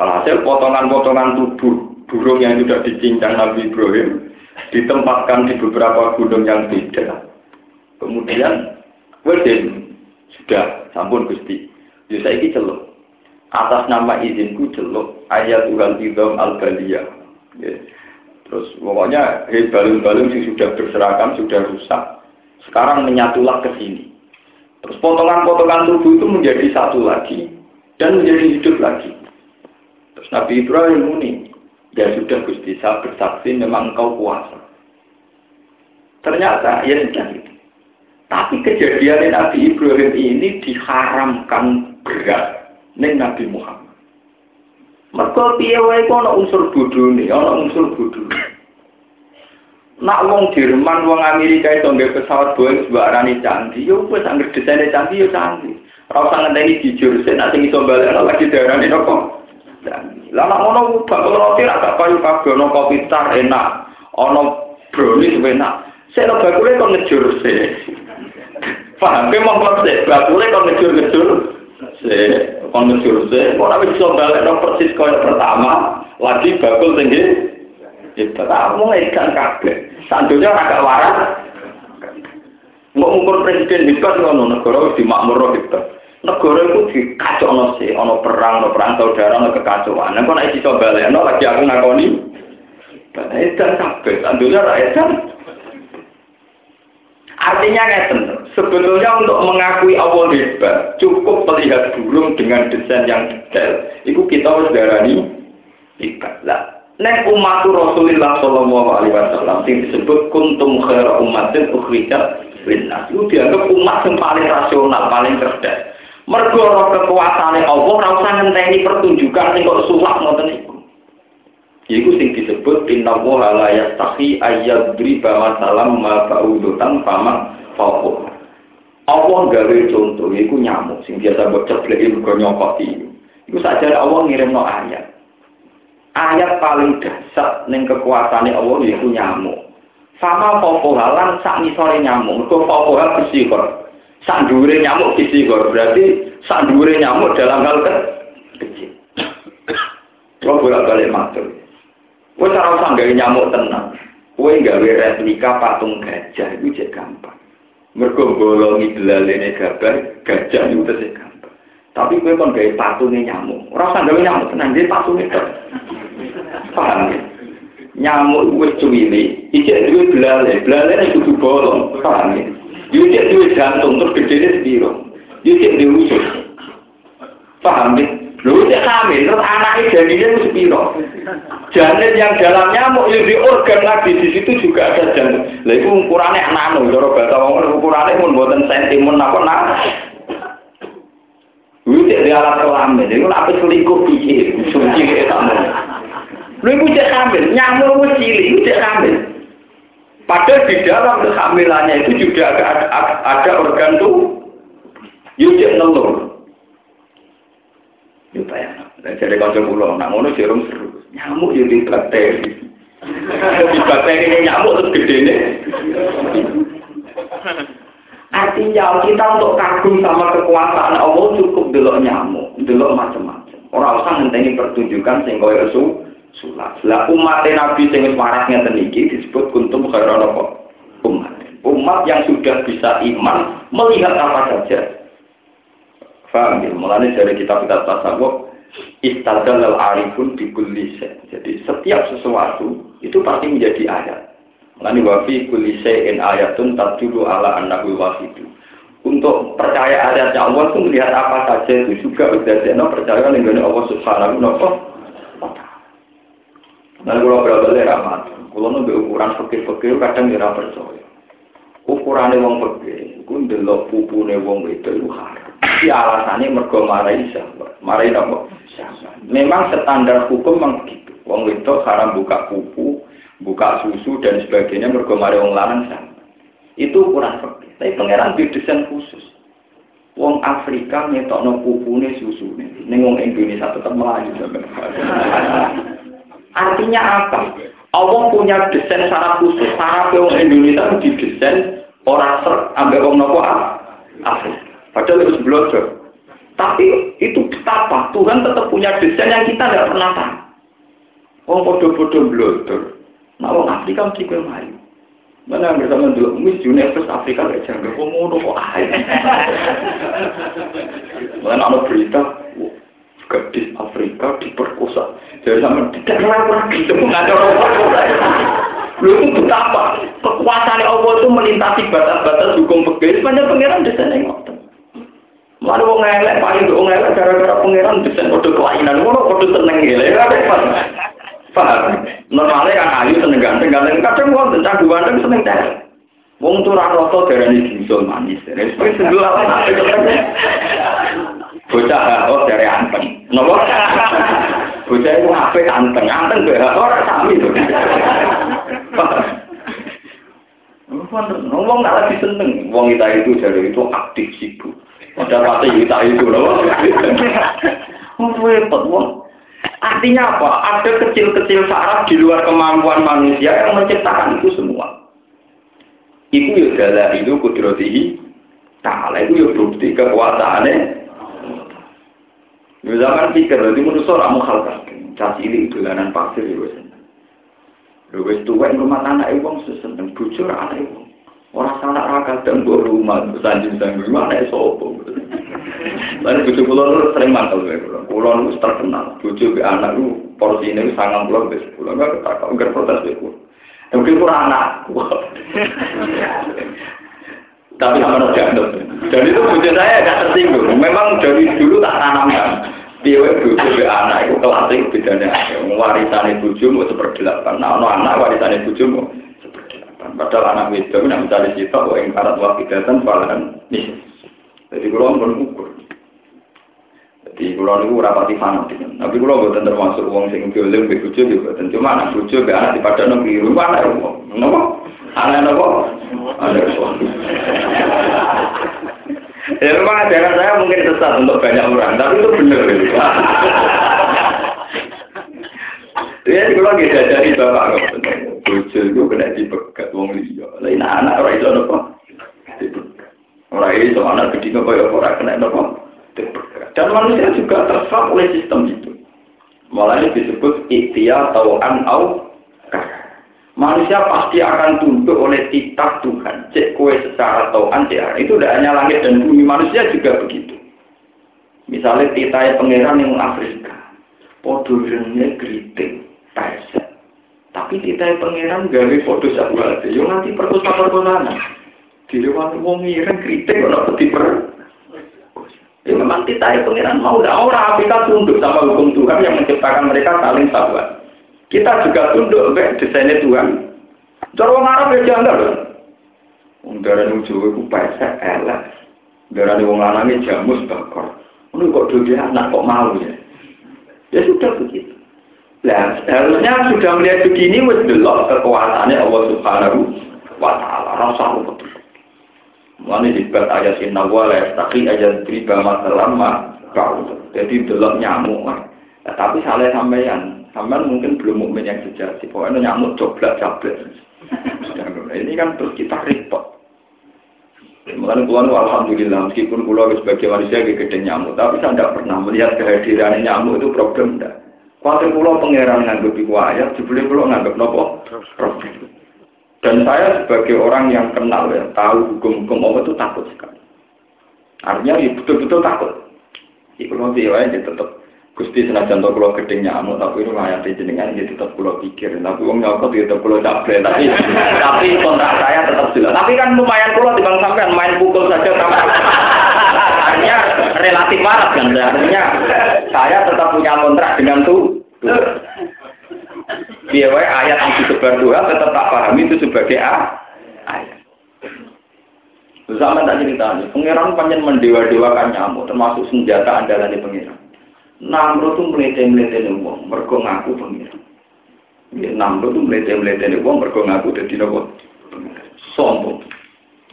Alhasil potongan-potongan tubuh burung yang sudah dicincang Nabi Ibrahim ditempatkan di beberapa gunung yang beda. Kemudian, wedding sudah sampun gusti. Ya ini celuk. Atas nama izinku celuk ayat Tuhan Idom al -Baliyah. Ya. Terus pokoknya hey, balung-balung yang sudah berserakan sudah rusak. Sekarang menyatulah ke sini. Terus potongan-potongan tubuh itu menjadi satu lagi dan menjadi hidup lagi. Terus Nabi Ibrahim muni, ya sudah Gusti saya bersaksi memang engkau kuasa. Ternyata ya sudah itu. Tapi kejadian Nabi Ibrahim ini diharamkan berat ning Nabi Muhammad. Mereka piye wae ana unsur bodhone, ana unsur bodhone. Nak wong Jerman, wong Amerika itu nggak pesawat Boeing sebarani canggih, yo wis anggere desainnya canggih yo canggih. Ora usah ngenteni jujur, sing nek sing iso balik lagi darane nopo. Nek ngono bakul roti ra gak payu kabeh ono kopi tar enak. Ana brownies enak. Saya lo bakule kok ngejur sih. [laughs] Paham ke mau kok sih? Bakule kok ngejur-ngejur sih. Kok ngejur sih. Ora balik persis kaya pertama. Lagi bakul tinggi. Itu kamu ngekan kabeh. Sandunya agak waras. Mau ngukur presiden bisa ngono negara di makmur gitu. Negara itu dikacau sih, ono perang, ono perang saudara, ono kekacauan. Nah, kok naik iso baleno lagi aku ngakoni. Edan kabeh, sandunya ra edan. Artinya ngeten, sebetulnya untuk mengakui Allah hebat, cukup melihat burung dengan desain yang detail. Itu kita harus darani ikat. Lah, Nek umat Rasulullah Shallallahu Alaihi Wasallam yang disebut kuntum khaira umatin ukhrijat linnas itu dianggap umat yang paling rasional, paling cerdas. Mergo kekuasaan Allah ora usah ngenteni pertunjukan sing kok sulak ngoten iku. Iku sing disebut inna wa la yastahi ayyadriba masalam ma ba'udutan fama fawqa. Allah gawe contoh iku nyamuk sing biasa mbok cebleki mergo nyokoti. Iku saja Allah ngirimno ayat. ayat paling dasar ning kekuasaane Allah yaiku nyamuk. Sama popohalan sak nisore nyamuk, mergo popohal bersihor. Sak dhuwure nyamuk bersihor, berarti sak dhuwure nyamuk dalam hal ke kecil. Kalau bolak-balik matur. Kowe ora usah gawe nyamuk tenang. Kowe gawe replika patung gajah itu cek gampang. Mergo bolongi belalene gajah, gajah itu tesih gampang. Tapi kowe kon gawe patungnya nyamuk. Ora usah gawe nyamuk tenang, dia patungnya Paham ya? Nyamuk wis cuwili, ijek duwe belale, belale kudu bolong, paham ya? Ijek duwe jantung terus gedene sepiro. Ijek duwe usus. Paham ya? Lu cek hamil, terus anaknya jadinya itu sepiro. Janin yang dalam nyamuk, di organ lagi, di situ juga ada jantung. Lah itu ukurannya nano, kalau bahasa ngomong ukurannya pun buatan sentimen apa nak. Lu cek di alat kelamin, itu apa selingkuh pikir, kayak tamu. Lu iku cek hamil, nyamuk wis cilik, iku cek hamil. Padahal di dalam kehamilannya itu juga ada, ada, ada organ tuh, yuk cek nelur. Yuk bayang, dan jadi kanca pulau, nak ngono jarum seru, nyamuk yuk di bakteri. di bakteri ini nyamuk terus gede nih. Artinya kita untuk kagum sama kekuasaan Allah cukup delok nyamuk, delok macam-macam. Orang usah ngenteni pertunjukan sing koyo sulat. Lah umat Nabi sing wis waras ngeten iki disebut kuntum khairan apa? Umat. Umat yang sudah bisa iman melihat apa saja. Faham ya? Mulanya dari kitab-kitab tasawuf istadal al arifun di Jadi setiap sesuatu itu pasti menjadi ayat. Mulanya wafi kulise in ayatun tadulu ala annahu wafidu. Untuk percaya ayatnya Allah itu melihat apa saja itu juga sudah percaya dengan Allah Subhanahu wa. Nah, kalau berapa ramat, kalau nunggu ukuran fakir-fakir kadang tidak percaya. Ukurannya wong fakir, itu ndelok pupune wong itu itu haram. Si alasannya mergo marai sahabat, marai apa? Memang standar hukum memang begitu. Wong itu haram buka pupu, buka susu dan sebagainya mergo marai wong lanang sahabat. Itu ukuran fakir. Tapi pangeran di desain khusus. Wong Afrika ngetokno pupune susune. Ning wong Indonesia tetap melayu Artinya apa? Allah punya desain secara khusus. Sarap orang Indonesia itu didesain orang ser ambil orang nopo Afrika. Padahal itu belajar. Tapi itu betapa Tuhan tetap punya desain yang kita tidak pernah tahu. Oh bodoh-bodoh belajar. Nah orang Afrika mesti kau mayu. Mana yang bersama dulu Miss Universe Afrika gak jaga. Kok mau nopo? [laughs] Mana ada berita? Gadis Afrika diperkosa. Jadi sama tidak lagi itu mengajar orang Lu itu betapa kekuasaan Allah itu melintasi batas-batas hukum pegawai. Sebenarnya pangeran desain yang ngotot. Lalu wong elek paling wong elek gara-gara pangeran desain kode kelainan. Ngono kode seneng gile. Ya Paham? Normalnya kan ayu seneng ganteng ganteng. Kadang wong tentang dua ganteng seneng cewek. Wong tuh rata darah ini manis. Ini sebelah bocah oh dari anteng. Nopo? Bocah itu apa anteng. Anteng berapa orang sami. Tuh ngomong nggak lagi seneng. Wong kita itu dari itu aktif sibuk. Ada pasti kita itu loh oh repot wong. Artinya apa? Ada kecil-kecil saraf di luar kemampuan manusia yang menciptakan itu semua. Itu ya adalah itu kudrotihi ta'ala itu ya bukti kekuasaannya. Ya zaman pikir, jadi menurut orang mau hal Caci ini dolanan pasir ya wes. Wes tua yang rumah anak ibu seseneng bujur anak ibu. Orang salah raka dan gue rumah sanjung sanjung mana ya sopo. Lalu bucu pulau sering mantel gue pulau. Pulau itu terkenal. Bucu be anak lu porsi ini sangat pulau bes pulau nggak ketakau nggak protes be pulau. Mungkin kurang anak. Tapi sama jatuh. Dan itu bucu saya agak tersinggung. Memang dari dulu tak tanamkan. Dia bucu be anak itu kelasik bedanya. Warisan bucu mau seperdelapan. Nah, anak warisan bucu mau Padahal anak itu nak mencari cita, kok yang karat wakidatan balahan nih. Jadi kalau pun ukur. Jadi kalau itu rapati fanatik. Tapi kalau bukan termasuk uang sing be bojo juga. Dan cuma anak be anak di padano keliru anak uang. Kenapa? Anak apa? Anak. Ya memang ajaran saya mungkin sesat untuk banyak orang, tapi itu benar. Ya, kalau kita dari bapak bojo itu kena dipegat wong liya. Lain anak ora iso napa? Ora iso anak gede kok ya ora kena napa? Dan manusia juga terserap oleh sistem itu. Malah disebut ikhtiar tauan au Manusia pasti akan tunduk oleh titah Tuhan. Cek kue secara tauan cek itu tidak hanya langit dan bumi manusia juga begitu. Misalnya titah pangeran yang Afrika, podurnya geriting, taisa. Tapi kita pangeran gawe foto sahabat, yo nanti perkosa perkosaan. Di luar wong ngirim kritik ora peti per. Ya memang kita pangeran mau dah orang kita tunduk sama hukum Tuhan yang menciptakan mereka saling sahabat. Kita juga tunduk ke desainnya Tuhan. Cara Arab ya janggal. Darah nuju itu pesek elek. Darah wong lanangnya jamus bakar. Ini kok dulu anak kok mau ya? Ya sudah begitu. Nah, harusnya sudah melihat begini, wis delok kekuasaannya Allah Subhanahu wa Ta'ala. Rasa betul. Mana dibuat ayat sinna wa la yastaqi ayat riba masalama kau. Jadi delok nyamuk. Tapi salah sampeyan, sampean mungkin belum mukmin yang sejati. Pokoknya nyamuk coblak coblak. ini kan terus kita repot. Mengenai Tuhan, Alhamdulillah, meskipun pulau sebagai manusia gede nyamuk, tapi saya tidak pernah melihat kehadiran nyamuk itu problem tidak. Kuatir pulau pangeran nganggep iku ayat, jebule pulau nganggep nopo problem. Dan saya sebagai orang yang kenal ya, tahu hukum-hukum Allah itu takut sekali. Artinya ya betul-betul takut. Di pulau dia ya tetap Gusti senajan to kula gedhe nyamuk tapi ini ayat jenengan ya tetap kula pikir. Tapi wong nyokot ya tetap kula capek tapi tapi kontrak saya tetap jelas. Tapi kan lumayan kula timbang sampean main pukul saja sama. Artinya relatif waras kan artinya saya tetap punya kontrak dengan tuh. Biar ayat yang disebar Tuhan tetap tak pahami itu sebagai A. Zaman tak cerita pangeran panjang mendewa-dewakan nyamuk, termasuk senjata andalan di pangeran. Namro tuh melete-melete nih uang, mergo ngaku pengiran. Ya, Namro tuh melete-melete nih uang, mergo ngaku jadi nopo. Sombong.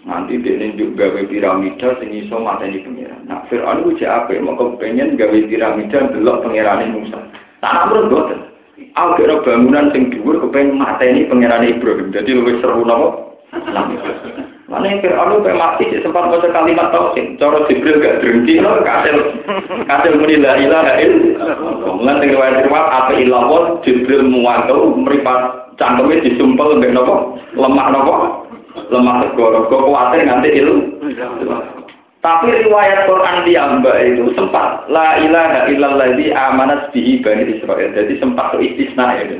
Nanti dia juga gawe piramida sing iso mateni pengiran. Nah, Fir'aun itu apa? Mau pengen gawe piramida delok pengirane Musa. Tak Namro boten. Aku bangunan sing dhuwur kepengen mateni pengiran Ibrahim. Jadi lebih seru nopo. Mana yang Fir'aun kayak mati sempat baca kalimat tauhid. Cara Jibril gak drengki loh, kasil kasil muni la ilaha illallah. Mulan dengan riwayat riwayat apa ilawat Jibril muwato meripat cangkemnya disumpel mbek nopo lemah nopo lemah segoro. Kok kuatir nganti ilu. Tapi riwayat Quran di Amba itu sempat la ilaha illallah di amanat bihi bani Israel. Jadi sempat itu istisna ya.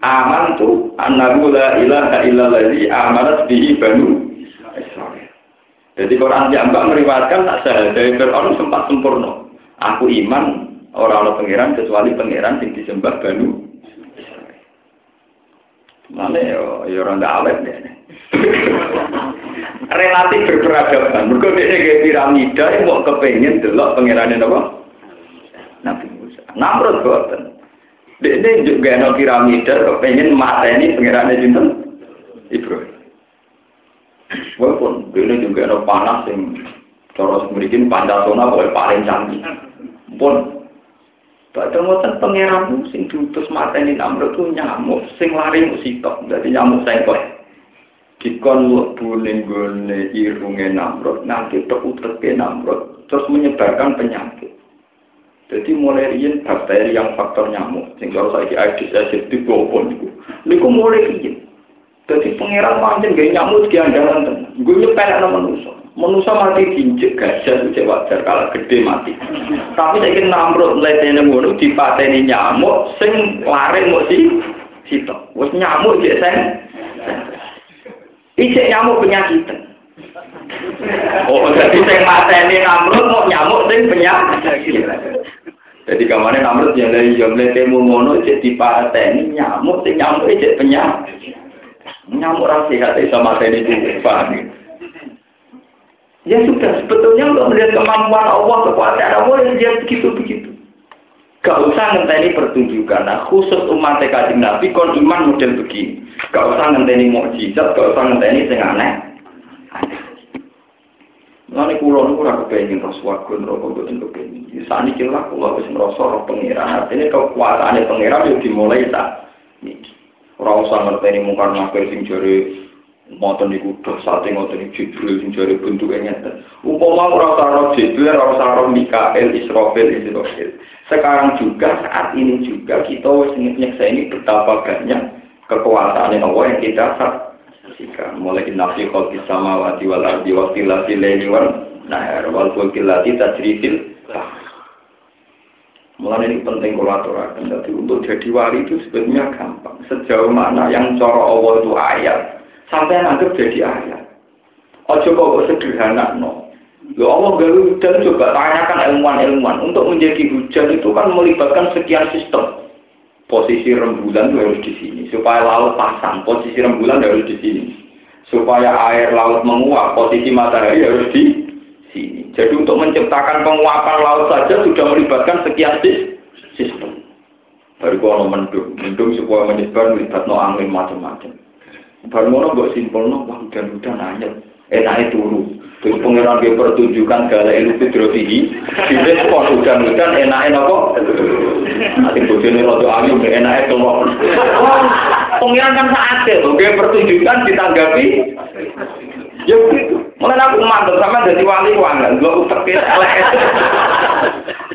Aman tuh annahu la ilaha illallah di amanat bihi banu jadi Quran yang mbak meriwayatkan tak sah dari Fir'aun sempat sempurna. Aku iman orang-orang pangeran kecuali pangeran yang disembah Banu Mana ya, ya orang tidak awet deh. [laughs] Relatif berperadaban. Mereka dia piramida yang mau kepengen delok pangeran apa? Nabi Musa. Namrud buatan. Dia juga ada piramida kepengen mata ini pangeran ini Ibrahim. Walaupun ini juga ada panas yang cara memiliki Pancasona boleh paling canggih. Pun, Padahal ngoten pangeran sing diutus mateni Namrud ku nyamuk sing lari mung sitok, dadi nyamuk sengkok. Dikon mlebu ning gone irunge Namrud, nanti tek uteke Namrud, terus menyebarkan penyakit. Jadi mulai riyen bakteri yang faktor nyamuk, sing kalau saiki Aedes aegypti gopo niku. Niku mulai riyen. Jadi pangeran pancen gak nyamuk di andalan tenan. Gue nyepelek nang manusa. Manusa mati diinjek gajah itu wajar kalau gede mati. Tapi saya kira namrud letene ngono dipateni nyamuk sing lari mau si sitok. Wes nyamuk jek sing Ijek nyamuk penyakit. Oh, jadi sing mateni namrud mau nyamuk sing penyakit. Jadi ke mana namrud yang dari jomle temu mono jadi dipateni nyamuk sing nyamuk ijek penyakit. Nyamuk rasa sehat sama mateni itu paham. Ya sudah, sebetulnya untuk melihat kemampuan Allah, kekuasaan Allah, ya dia begitu-begitu. Gak usah ngenteni pertunjukan. Nah, khusus umat kajian Nabi, kon iman model begini. Gak usah ngenteni mukjizat, gak usah ngenteni sing aneh. Lalu kulo niku ora kepengin terus warga neraka mboten kepengin. Sani kira kulo wis ngrasa roh pangeran. Artine kekuasaane pangeran yo dimulai tak niki. Ora usah ngerteni mungkar nakir sing jare Moten niku dosate ngoten iki Jibril sing jare bentuke ngeten. Umpama ora karo Jibril, ora karo Mikael, Israfil, Israfil. Sekarang juga saat ini juga kita wis nyekseni betapa banyak kekuasaan Allah yang kita saksikan. Mulai nafi khalqis samawati wal ardi wa tilati laili nahar wal tajrifil Mulai ini penting kolaborasi. Jadi untuk jadi wali itu sebenarnya gampang. Sejauh mana yang cara Allah itu ayat, sampai nanggap jadi ayat. Ojo kok sederhana no. Ya Allah gawe hujan coba tanyakan ilmuwan-ilmuwan untuk menjadi hujan itu kan melibatkan sekian sistem. Posisi rembulan itu harus di sini supaya laut pasang. Posisi rembulan harus di sini supaya air laut menguap. Posisi matahari harus di sini. Jadi untuk menciptakan penguapan laut saja sudah melibatkan sekian sistem. Baru kalau mendung, mendung supaya menyebar melibatkan angin macam-macam. Baru ngono mbok simpulno wah hujan-hujan anyep. Enake turu. Terus pengiran dia pertunjukan gala ilu fidrotihi. Bisa kok hujan-hujan enake napa? Nanti bojone rada angin enake keluar. Pengiran kan saat oke pertunjukan ditanggapi. Ya begitu. Mulai aku mantap sama jadi wali wangan, gua utek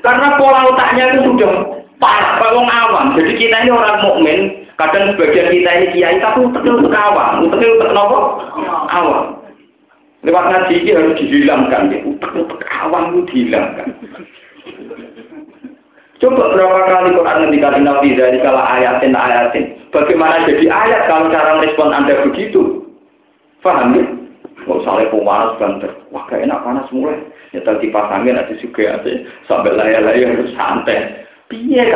Karena pola otaknya itu sudah pas, kalau awam. Jadi kita ini orang mukmin, Kadang sebagian kita ini kiai tapi uteknya utek awam. Uteknya utek nopo? Awam. Lewat ngaji ini harus dihilangkan. Ya. Utek-utek awam itu dihilangkan. Coba berapa kali Quran ngendikasi Nabi dari kala ayatin ayatin. Bagaimana jadi ayat kalau cara respon Anda begitu? Paham ya? Mau saling pemanas banter. Wah gak enak panas mulai. Ya tadi pasangin aja juga aja. Sambil layar-layar santai. Piye?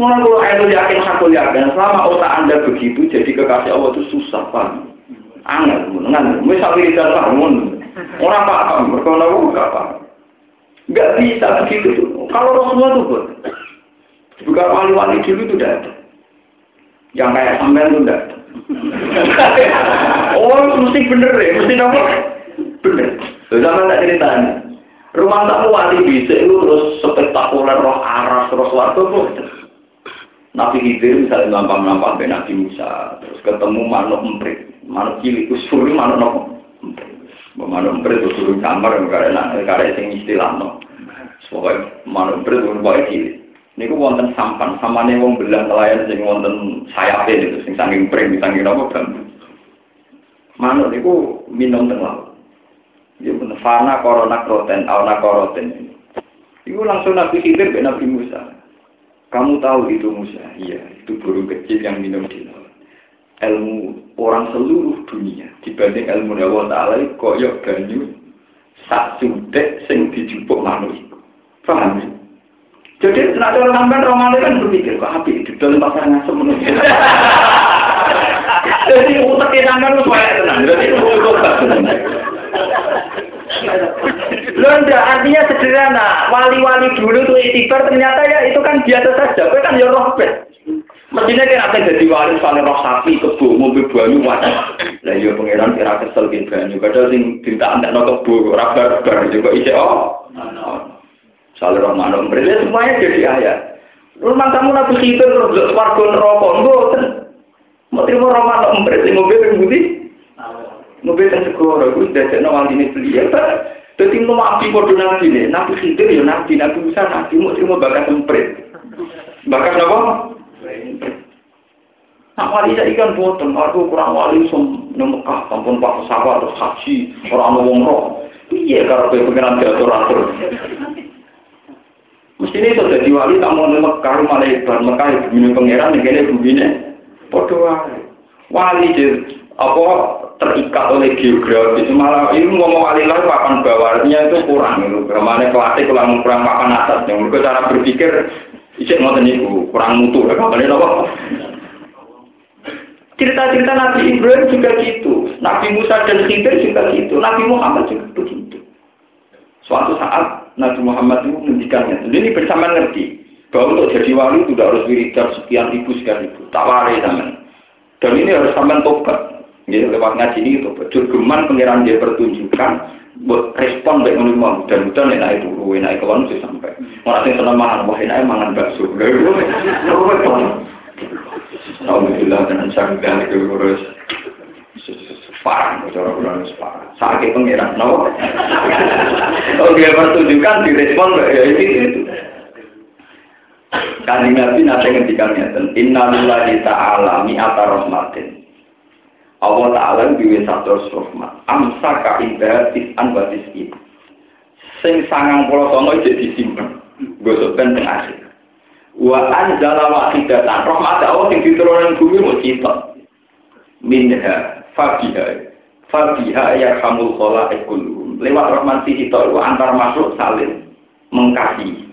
Mulai kalau itu yakin aku yakin selama otak anda begitu jadi kekasih Allah itu susah pak. Angel, mengenal. Misal wiridan bangun, orang paham, berkona enggak paham. Enggak bisa begitu tuh. Kalau Rasulullah itu pun, juga wali-wali dulu itu ada. Yang kayak sampean tidak ada. Oh, mesti bener ya, mesti nomor bener. Sama tak ceritanya. Rumah tamu wali bisa itu terus spektakuler roh aras terus waktu. Nabi Khidir misalnya nampak-nampak dengan Nabi Musa, terus ketemu manuk emprit, manuk cilik, usur manuk nopo. Manuk emprit itu suruh kamar, karena karena yang istilah no. Pokoknya manuk emprit itu pokoknya cilik. Ini ku wonten sampan, samane wong belang nelayan sing wonten sayapnya itu, sing saking pring, saking nopo bambu. Manuk itu minum teng laut. Ya bener, fana korona kroten, awana koroten. Itu langsung Nabi Khidir ke Nabi Musa. Kamu tahu itu Musa? Iya, itu burung kecil yang minum di laut. Ilmu orang seluruh dunia dibanding ilmu Allah Ta'ala koyok ganyu sak sudek sing dijupuk manusia. Paham ya? Jadi nak orang sampai Romawi kan berpikir kok api itu dalam pasangan semenuh. [laughs] Jadi utaknya sampai lu suara tenang. Jadi itu. Loh enggak, artinya sederhana. Wali-wali dulu tuh itibar ternyata ya itu kan biasa saja. Itu kan ya rohbet. Mestinya kira apa jadi wali soalnya roh sapi, kebu, mobil banyu, wajah. Lah iya pengiran kira kesel ke banyu. Padahal sing cinta anak no kebu, rabar-rabar juga isi oh. Soal Rahman Umrit, ya semuanya jadi ayat. Rumah kamu nabi khidir terus warga neraka, enggak Mau terima Rahman Umrit, mobil yang putih. Mobil yang segoro, itu sudah jadi nawal ini beliau. Jadi mau api bodoh nabi nih, nabi khidir ya nabi, nabi Musa nabi, mau terima bakat Umrit. Bakat apa? Nah, wali saya ikan boten, aku kurang wali som Mekah, sampun pak pesawat terus haji, orang wong roh. Iya, kalau kayak pengiran diatur atur. Mesti ini sudah jadi wali tak mau Mekah, malah ibar Mekah ibu ini pengiran, ini begini. Podo wali, wali apa terikat oleh geografis malah ini ngomong wali lah papan bawahnya itu kurang itu. Ke mana kelasnya kurang kurang papan atas, yang cara berpikir Ijek ngoten niku kurang mutu, kapan apa? Cerita-cerita Nabi Ibrahim juga gitu, Nabi Musa dan Khidir juga gitu, Nabi Muhammad juga begitu. Suatu saat Nabi Muhammad itu mendikannya. Ini bersama ngerti bahwa untuk jadi wali itu tidak harus wiridan sekian ribu sekian ribu, tak wari zaman. Dan ini harus sampai tobat. Ya, lewat ngaji ini tobat. Jurgeman pengiran dia pertunjukan buat respon baik menerima dan mudah naik turu naik keluar sih sampai orang yang senang makan wah enak mangan bakso [laughs] Alhamdulillah dengan syarikat itu urus parah, cara kurang parah. Sakit pengiran, no? [laughs] Dia pertunjukan direspon ya itu itu. Kanjeng Nabi nanti ngendikan ngeten, Inna lillahi ta'ala mi'ata rahmatin. Allah Ta'ala duwe satu rahmat. Amsa ka'indah tis'an wa tis'in. Sing sangang pulau songo jadi disimpan. Gosokkan tengah akhir. Wa anzala wahidatan rahmat Allah sing diturunkan bumi mau cita. Minha fabiha fabiha ya hamul khalaik kulluhum. Lewat rahmat itu antar masuk saling mengasihi.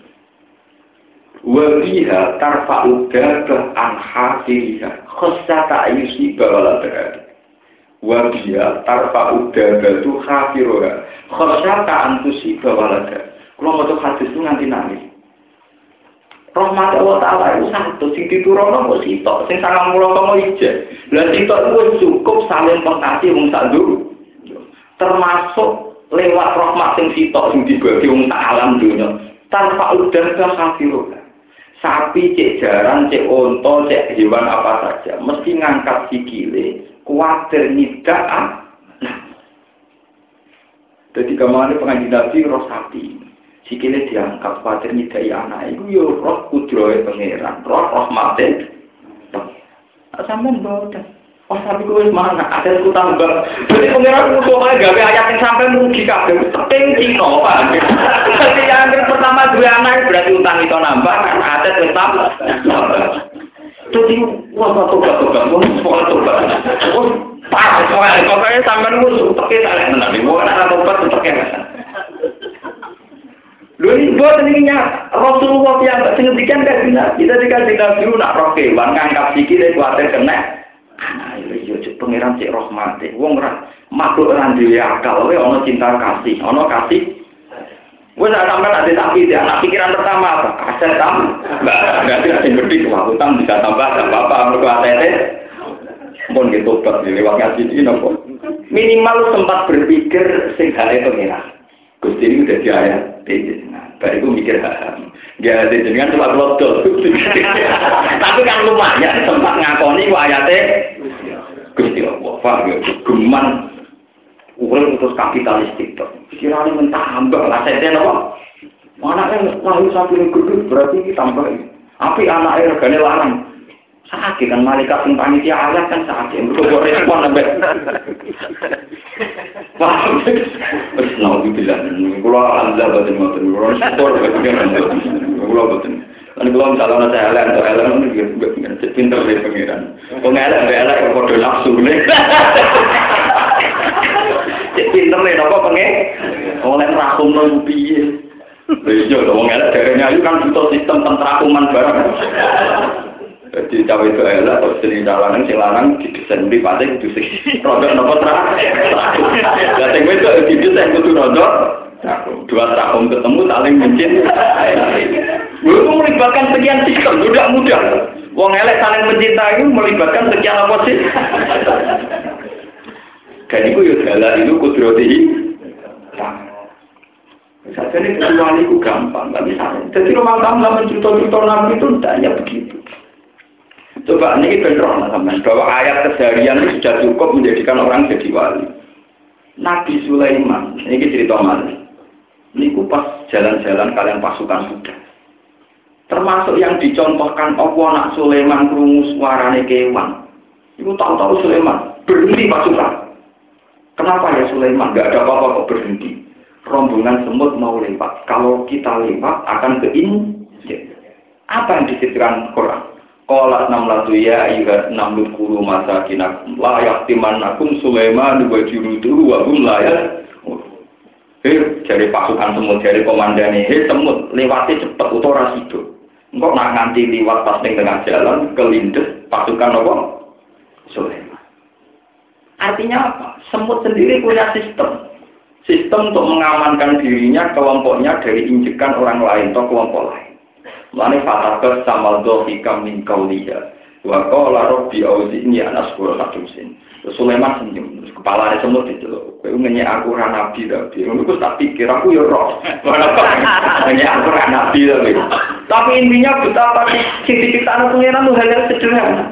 Wa biha tarfa'u gabah an hasiriha khusyata yusiba wala terhadap. Wa biha tarfa'u gabah tu hafiroha khusyata antusiba wala terhadap. Kalau mau hadis itu nanti nangis. Rahmat Allah Ta'ala itu satu, sing diturunkan kok sitok, sing sangat mulau kamu ijek. Dan sitok itu cukup saling pengkasih wong satu. Termasuk lewat rahmat sing sitok sing dibagi wong tak alam dunia. Tanpa udah ke kafirun. Sapi, cek jaran, cek onto, cek hewan apa saja. Mesti ngangkat sikile, kuatir nidak Nah. Jadi kemarin pengajian Nabi roh sapi. Sikile diangkat khawatir nyidai anak itu yo ya roh kudrohe pangeran. Roh rahmate. Sampean boten Oh tapi gue mana? Ada aku tambah. Jadi pengiran aku kok gawe ayat yang sampai mugi kabeh. Teping Cina, Pak. Jadi yang pertama dua anak berarti utang itu nambah, kan ada tetap. Jadi wah satu satu satu, wah satu satu. Parah, pokoknya sampai musuh, tapi tak ada nanti. Mau ada tobat, ya. Lho ini buat ini Rasulullah yang tak kan Nabi. Kita dikasih nak roh kewan ngangkat sikit kuatir kena. Itu pangeran cek rahmate. Wong ora makhluk ora duwe akal, wae ana cinta kasih, ana kasih. Wes nek sampean ada tapi dia anak pikiran pertama apa? Aset tam. Berarti ada gede wah utang bisa tambah enggak apa-apa mergo aset. Pun gitu tobat lewat ngaji ini nopo. Minimal sempat berpikir sing hale pengiran. Gusti ini udah di ayat Baru mikir haram. Ya, jenengan cuma lodol. [laughs] Tapi kan lumayan sempat ngakoni ayatnya. Gusti Allah, paham ya? Geman. Urel terus kapitalistik. Kiranya mentambah lah. Saya apa? Anaknya lahir sampai gede berarti tambah. Tapi anaknya regane larang. sakit kan malaikat sing panitia ayat kan sakit mergo respon sampai wah wis nang dibilang kula anda boten ngoten kula syukur kula boten Kan kalau misalnya saya elek atau elek itu pinter dari pengiran. Kau elek, elek yang kode nafsu nih. [laughs] Pinter nih, apa pengen? Oleh rakum nol piye. Iya, dong elek dari nyayu kan butuh sistem tentrakuman barang. Jadi cawe itu elak atau seni jalanan si lanang didesain di pasti itu sih rodok nopo. Ya sing itu didesain kudu rodok. Dua tahun ketemu saling mencin. Itu melibatkan sekian sistem, tidak mudah. Wong elek saling mencintai melibatkan sekian apa sih? Dan itu ya jalan itu kudroti. Saja ini kecuali itu gampang, tapi jadi rumah tangga mencerita-cerita Nabi itu tidaknya begitu. Coba ini benar teman bahwa ayat keseharian itu sudah cukup menjadikan orang jadi wali. Nabi Sulaiman, ini cerita mana? Ini pas jalan-jalan kalian pasukan sudah. Termasuk yang dicontohkan Allah nak Sulaiman kerungu suarane kewan. Ibu tahu-tahu Sulaiman berhenti pasukan. Kenapa ya Sulaiman? Gak ada apa-apa kok berhenti. Rombongan semut mau lewat. Kalau kita lewat akan ke ini. Apa yang disebutkan Quran? Kolat enam latu ya ayuha enam lut kuru masa kinakum layak timan akum Sulaiman dua jurudu wa hum layak. Hei, dari pasukan semut, dari komandan hei semut lewati cepet utora situ. Engkau nak nganti liwat pas tengah jalan kelindes pasukan apa? Sulaiman. Artinya apa? Semut sendiri punya sistem. Sistem untuk mengamankan dirinya, kelompoknya dari injekan orang lain atau kelompok lain. Mane fatabas samal dohika min kauliya. Wa qala rabbi auzi'ni an asqura lakumsin. Sulaiman senyum, terus kepala ada semut itu loh. Kowe ngenyek aku ra nabi tapi ngono ku tak pikir aku ya roh. [laughs] Ngenyek aku ra nabi tapi. Tapi intinya betapa sing diciptakan pangeran itu hal yang sederhana.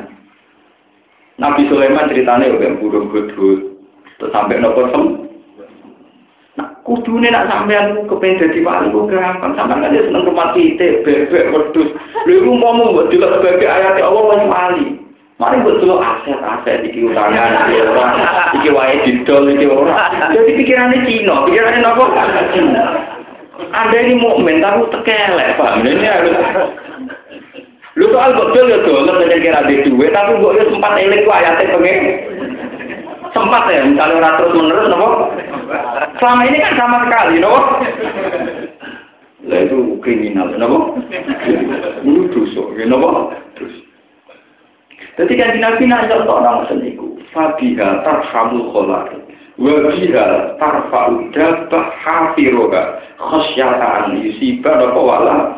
Nabi Sulaiman ceritanya udah burung hudhud. Terus sampai nopo sem Kudune nak sampean ku kepen dadi wali ku gampang. Sampean kan seneng rumah titik, bebek, wedhus. Lha iku umpama mbok delok sebagai ayat Allah wong wali. Mari delok aset-aset iki utangan iki ora. Iki wae didol iki ora. Jadi pikirane Cina, pikirane napa? Anda ini mukmin tapi tekelek, Pak. Ini harus Lu soal betul ya tuh, lu kira di duit, tapi gue sempat eling ku ayatnya pengen sempat ya misalnya orang terus menerus nopo selama ini kan sama sekali nopo lah itu kriminal nopo itu dosa ya nopo jadi kan nabi nanya orang seniku fabiha tarhamul kholar wa biha tarfa'u dabah hafiroha khosyatan yusibah nopo wala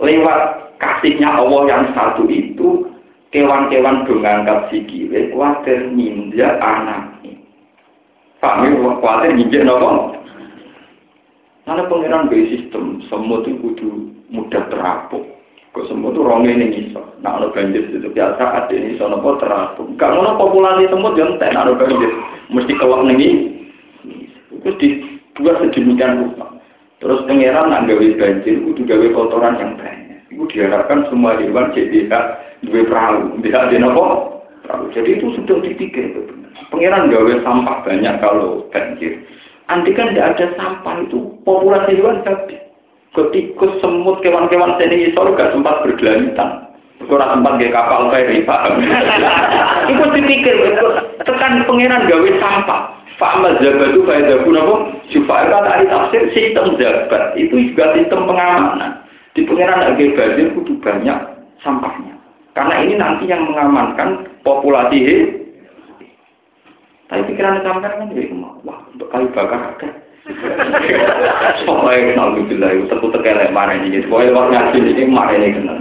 lewat kasihnya Allah yang satu itu kewan-kewan do ngangkat sikile kuwatir ninja anak. Pak mi kuwatir ninja napa? Karena pengiran be sistem semut itu kudu mudah terapuk. Kok semut itu ronge ini iso. Nah, ada banjir itu biasa ada ini iso nopo terapuk. Gak ngono populasi semut yang ten ada banjir. Mesti kelak nih. Terus dibuat sedemikian rupa. Terus pengiran nak gawe banjir, kudu gawe kotoran yang banyak. Itu diharapkan semua hewan jadi dua perahu, tidak ada nopo. Jadi itu sudah dipikir. Pengiran gawe sampah banyak kalau banjir. Nanti kan tidak ada sampah itu populasi hewan habis. Ketikus, semut, kewan-kewan seni isor gak sempat bergelantan. Kurang sempat gak kapal feri, paham? [laughs] itu dipikir, tekan pengiran gawe sampah. Fa'amal zabat itu kayak zabu apa? Jufa'il kata ahli tafsir, sistem zabat. Itu juga sistem pengamanan. Di pengiran lagi banjir kudu banyak sampahnya. Karena ini nanti yang mengamankan populasi he. Tapi pikiran sampai kan jadi wah untuk kayu bakar ada. Soalnya kenal bila itu tentu terkelek marah ini. Soalnya waktu ngaji ini marah ini kenal.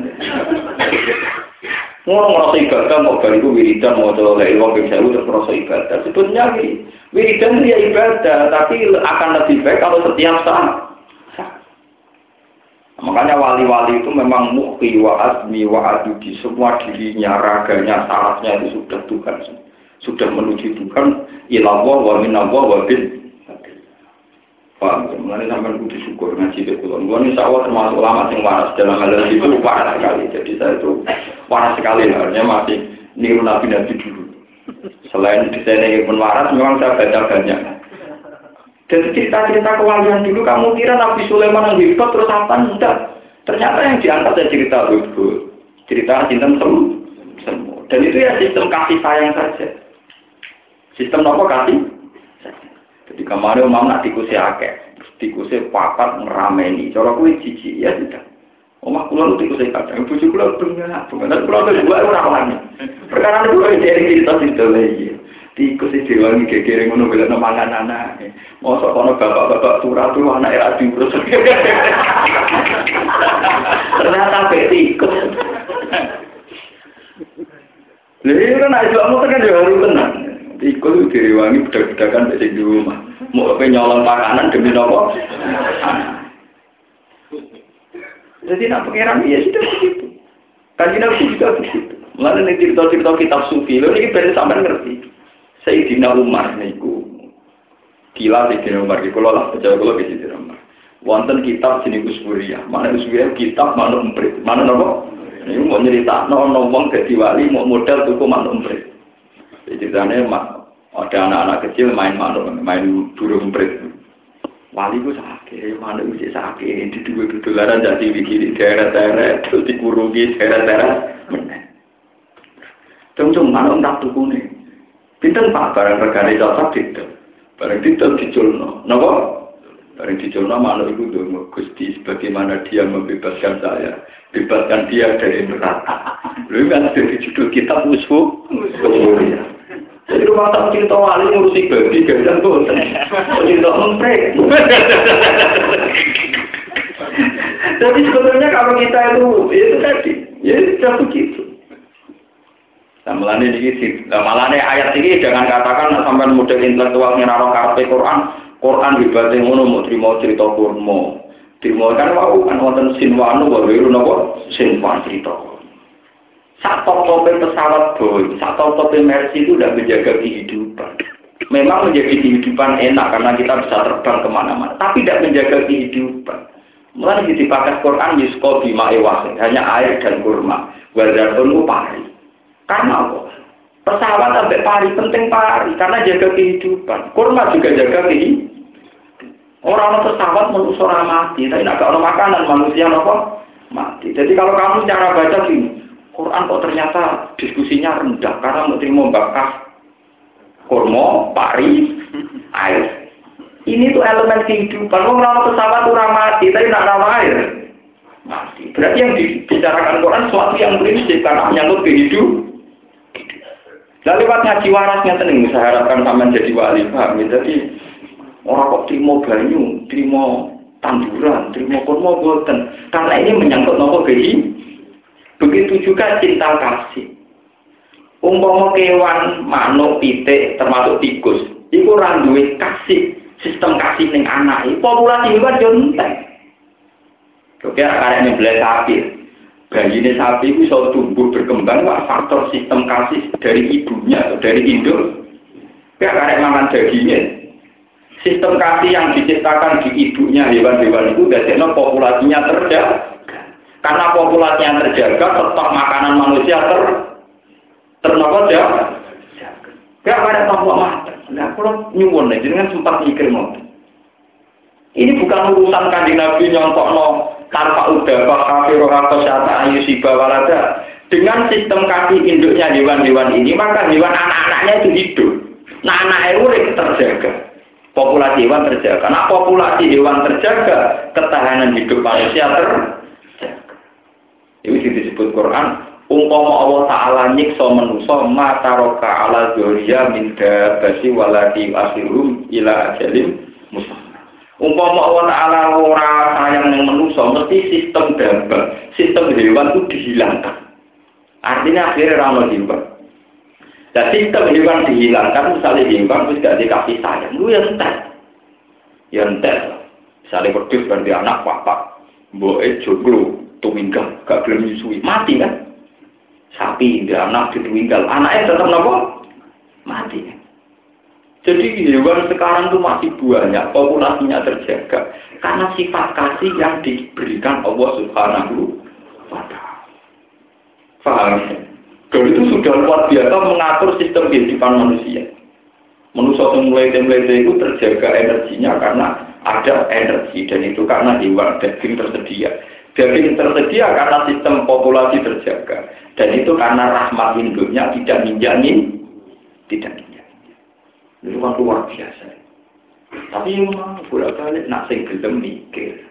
Mau ngerasa ibadah, mau bariku wiridan, mau coba lagi uang bisa terus ngerasa ibadah. Sebetulnya wiridan itu ya ibadah, tapi akan lebih baik kalau setiap saat Makanya wali-wali itu memang mukhi wa azmi wa adudi semua dirinya, raganya, sarafnya itu sudah Tuhan. Sudah menuju Tuhan ilallah wa minallah wa bin. Paham? Mengenai sampai kudu syukur ngaji ke kulon. Gue insya Allah termasuk ulama yang waras dalam hal itu waras sekali. Jadi saya itu waras sekali. Artinya masih niru nabi-nabi dulu. Selain desain yang pun waras, memang saya baca banyak. Jadi cerita-cerita kewalian dulu kamu kira Nabi Sulaiman yang hebat terus apa enggak? Ternyata yang diangkat ya cerita hudhud, cerita cinta semu, semu. Dan itu ya sistem kasih sayang saja. Sistem apa kasih? Jadi kemarin mau nak tikusi akeh, tikusi papat ngerameni. Cara kue cici ya tidak. Omah kula lu tikusi kacang, bojo kula bengak, bengak. Kula tuh dua orang lain. Perkara itu dari cerita cerita lagi tikus iki wangi gegere ngono bela mangan anak. Mosok kono bapak-bapak turah tuh anak era diurus. [laughs] Ternyata tikus. Lha iya kan aja kamu kan ya harus tenang. Tikus itu direwangi budak-budakan di rumah. Mau nyolong pakanan demi nopo? Jadi nak pengiran ya sudah begitu. Kaji Nabi juga begitu. Mulai nih cerita-cerita kitab sufi, lo ini benar sampai ngerti. Sayyidina Umar niku gila Sayyidina Umar di kalau lah percaya kalau di Sayyidina Umar. Wonten kitab sini Usburia, mana Usburia kitab mana umprit, mana nopo? Ini mau cerita, no ngomong ke wali mau modal tuh mana umprit. Ceritanya ada anak-anak kecil main manuk, main burung umprit. Wali ku sakit, mana bisa sakit, di dua dolaran jadi bikin daerah-daerah, terus dikurungi daerah-daerah, meneh. Cung-cung mana entah tuku nih. Pinten pak barang regane cocok itu. Barang itu diculno. Napa? Barang diculno mana itu dong Gusti sebagaimana dia membebaskan saya, bebaskan dia dari neraka. [laughs] Lu kan dari judul kitab musuh. Jadi rumah tak cerita wali ngurusi babi, gajah tuh. Cerita emprek. Jadi sebetulnya kalau kita itu, ya itu tadi, ya sudah begitu. Nah, melani ini, nah, malane ayat ini jangan katakan sampai model intelektual ngeraro karpe Quran, Quran hebatnya ngono mau terima cerita kurmo. Terima kan mau kan wonten sinwanu wae napa sinwan cerita. Saat top-topnya pesawat Boeing, saat top-topnya Mercy itu udah menjaga kehidupan. Memang menjadi kehidupan enak karena kita bisa terbang ke mana-mana, tapi tidak menjaga kehidupan. Mulai dipakai Quran Yusko bima ewasin, hanya air dan kurma. Wadzartun pari. Karena apa? Pesawat sampai pari, penting pari, karena jaga kehidupan. Kurma juga jaga kehidupan. Orang pesawat orang mati, tapi tidak ada makanan manusia apa? Mati. Jadi kalau kamu cara baca gini, Quran kok ternyata diskusinya rendah karena mau terima bakas kurma, pari, air. Ini tuh elemen kehidupan. Kalau pesawat kurang mati, tapi tidak ada air. Mati. Berarti yang dibicarakan Quran sesuatu yang prinsip karena menyangkut kehidupan. Lalu lewat ngaji warasnya tenang, saya harapkan sama jadi wali paham. Jadi orang kok terima banyu, terima tanduran, terima kurma boten. Karena ini menyangkut nopo kehidupan. Begitu juga cinta kasih. Umpama kewan, manuk, pitik, termasuk tikus, itu randuwe kasih, sistem kasih ning anak. Populasi hewan yo entek. Oke, karena belas sapi. Bayi ini sapi itu bisa tumbuh berkembang pak faktor sistem kasih dari ibunya atau dari induk. Ya karena makan dagingnya. Sistem kasih yang diciptakan di ibunya hewan-hewan itu dari populasinya terjaga. Karena populasinya terjaga, tetap makanan manusia ter ternopo ya. Gak ada tambah mata. Nah, kalau nyuwun nih, jangan sempat mikir mau. Ini bukan urusan kanjeng Nabi nyontok no tanpa udah kafir atau syata ayu siba walada. Dengan sistem kaki induknya hewan-hewan ini, maka hewan anak-anaknya itu hidup. Nah, anak urip terjaga. Populasi hewan terjaga. Nah, populasi hewan terjaga, ketahanan hidup manusia terjaga. Quran. Umpama Allah Ta'ala nyiksa manusa mata roka ala zoria minda basi waladi asirum ila ajalim musamma. Umpama Allah Ta'ala ora sayang yang manusa mesti sistem daba, sistem hewan itu dihilangkan. Artinya akhirnya ramah hewan. Dan sistem hewan dihilangkan, misalnya hewan itu tidak dikasih sayang, lu yang entek. Ya entek. Misalnya berdua berarti anak papa, boe joglo, tuminggal, gak gelem nyusui, mati kan? Sapi, dia anak ditunggal, anaknya tetap nopo? Mati. Jadi hewan sekarang itu masih banyak, populasinya terjaga. Karena sifat kasih yang diberikan Allah Subhanahu wa Ta'ala. Faham? Dan itu sudah luar biasa mengatur sistem kehidupan manusia. Manusia yang mulai itu terjaga energinya karena ada energi dan itu karena hewan daging tersedia. Daging tersedia karena sistem populasi terjaga. Dan itu karena rahmat induknya tidak minjamin, tidak minjamin. Itu kan luar biasa. Tapi memang bolak balik nak sing gelem mikir.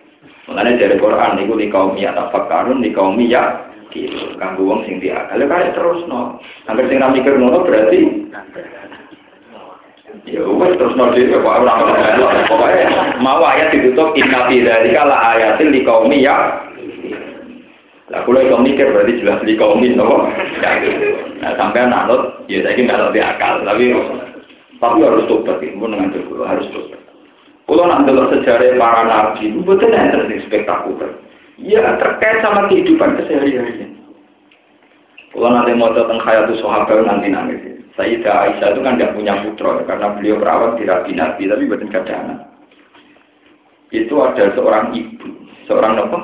Mengenai dari Quran itu di kaum ya tafakarun di kaum ya gitu. Kanggo wong sing dia. Kalau kalian terus no, hampir sing mikir ngono berarti Ya wes terus nanti ya Pak Pokoknya mau ayat ditutup inna fi dzalika la ayatin liqaumi ya lah kalau itu mikir berarti jelas di kaum ini, nopo. Nah sampai nanut, ya saya kira nggak lebih akal, tapi tapi harus tobat, pun dengan dulu harus tobat. Kalau delok sejarah para nabi itu betul yang spektakuler. Ya terkait sama kehidupan keseharian. Kalau nanti mau datang itu sahabat nanti nangis. Sayyidah Aisyah itu kan tidak punya putra karena beliau perawat di Rabi Nabi tapi bukan ada anak. Itu ada seorang ibu, seorang apa?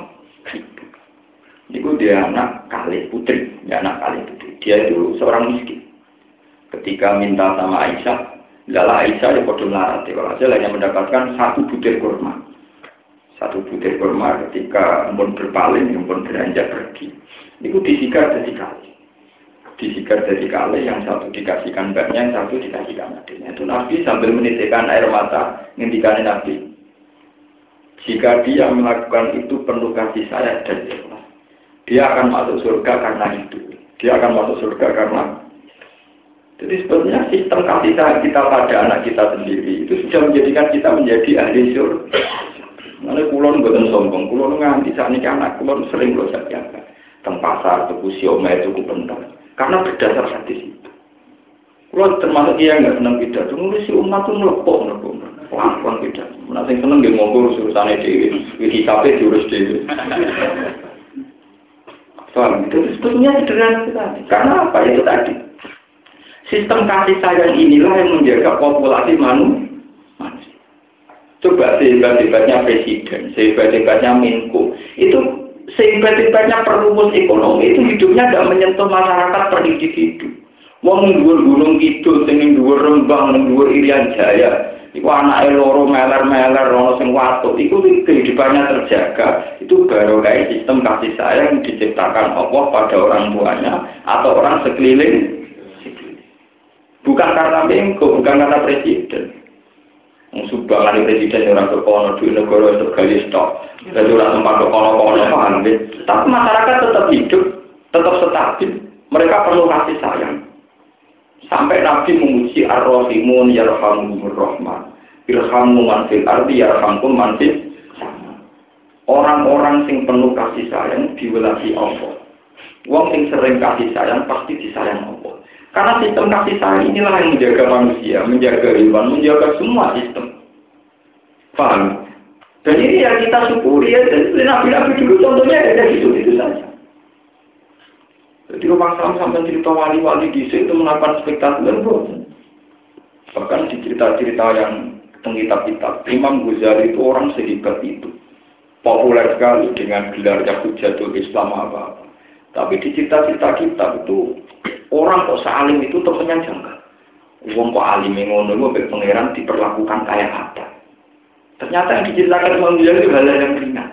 Itu dia anak kali putri, dia anak kali putri. Dia itu seorang miskin. Ketika minta sama Aisyah, Lala Aisyah ya bodoh larat. Kalau Aisyah hanya mendapatkan satu butir kurma. Satu butir kurma ketika pun berpaling, pun beranjak pergi. Itu disikat jadi kali. Disikat jadi kali, yang satu dikasihkan mbaknya, yang satu dikasihkan adiknya. Itu Nabi sambil menitikkan air mata, ngintikan Nabi. Jika dia melakukan itu penuh kasih saya dan. Dia akan masuk surga karena itu. Dia akan masuk surga karena jadi sebetulnya sistem kasih kita pada anak kita sendiri itu sudah menjadikan kita menjadi ahli surga. Mana kulon buatan sombong, kulon nganti saat ini anak kulon sering saya jaga. Teng pasar, tuku siomay, tuku bentar. Karena berdasar hadis itu. Kulon termasuk dia nggak senang pidato, nulis si umat tuh melepok, melepok, pelan-pelan pidato. Mana yang seneng dia ngomong urusannya dewi, wiki sampai diurus dewi. Soal itu sebetulnya sederhana sekali. Karena apa itu tadi? Sistem kasih sayang inilah yang menjaga populasi manusia. Coba sehebat-hebatnya presiden, sehebat-hebatnya Menko, itu sehebat-hebatnya perumus ekonomi itu hidupnya tidak menyentuh masyarakat per individu. Wong dhuwur gunung kidul, sing dhuwur Rembang, dhuwur Irian Jaya, iku anake loro meler-meler ana sing watuk, iku kehidupannya terjaga. Itu baru kayak sistem kasih sayang diciptakan Allah pada orang tuanya atau orang sekeliling Bukan karena Menko, bukan karena presiden. Subhangan presiden orang kekono di negara itu gali stok. Jadi orang tempat kekono-kono paham Tapi masyarakat tetap hidup, tetap stabil. Mereka perlu kasih sayang. Sampai Nabi memuji ar-rahimun yarhamumur rahman. Irhamu man fil ardi yarhamkum man Orang-orang sing penuh kasih sayang diwelasi Allah. Wong sing sering kasih sayang pasti disayang Allah. Karena sistem kasih sayang inilah yang menjaga manusia, menjaga iman, menjaga semua sistem. Paham? Dan ini yang kita syukuri ya, dan nabi-nabi dulu contohnya ada gitu itu saja. Jadi rumah salam sampai cerita wali-wali di situ melakukan spektakuler bro. Bahkan di cerita-cerita yang kitab-kitab, Imam Ghazali itu orang sehebat itu. Populer sekali dengan gelarnya Hujatul Islam apa-apa. Tapi di cerita-cerita kitab itu Orang kok saling itu temennya jangka. Uang kok alim ngono gue pangeran diperlakukan kayak apa? Ternyata yang diceritakan Imam Ghazali itu hal yang ringan.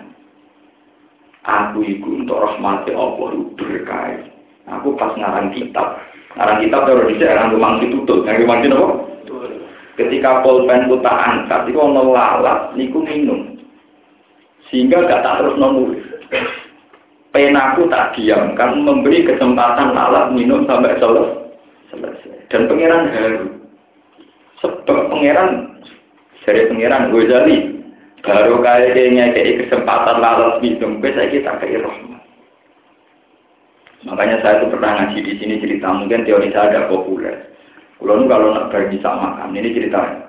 Aku itu untuk rahmati Allah berkait. Aku pas ngarang kitab, ngarang kitab terus di daerah mangsi tutup, yang mangsi apa? Ketika pulpen ku tak angkat, itu ono lalat, niku minum, sehingga gak tak terus nulis penaku tak diam. Kan memberi kesempatan lalat minum sampai selesai. Dan pangeran haru. Sebab pangeran dari pangeran Ghazali baru kayaknya kayak kesempatan lalat minum. Bisa kita kayak rahmat makanya saya tuh pernah ngaji di sini cerita mungkin teori saya ada populer kalau kalau nak pergi sama makan ini ceritanya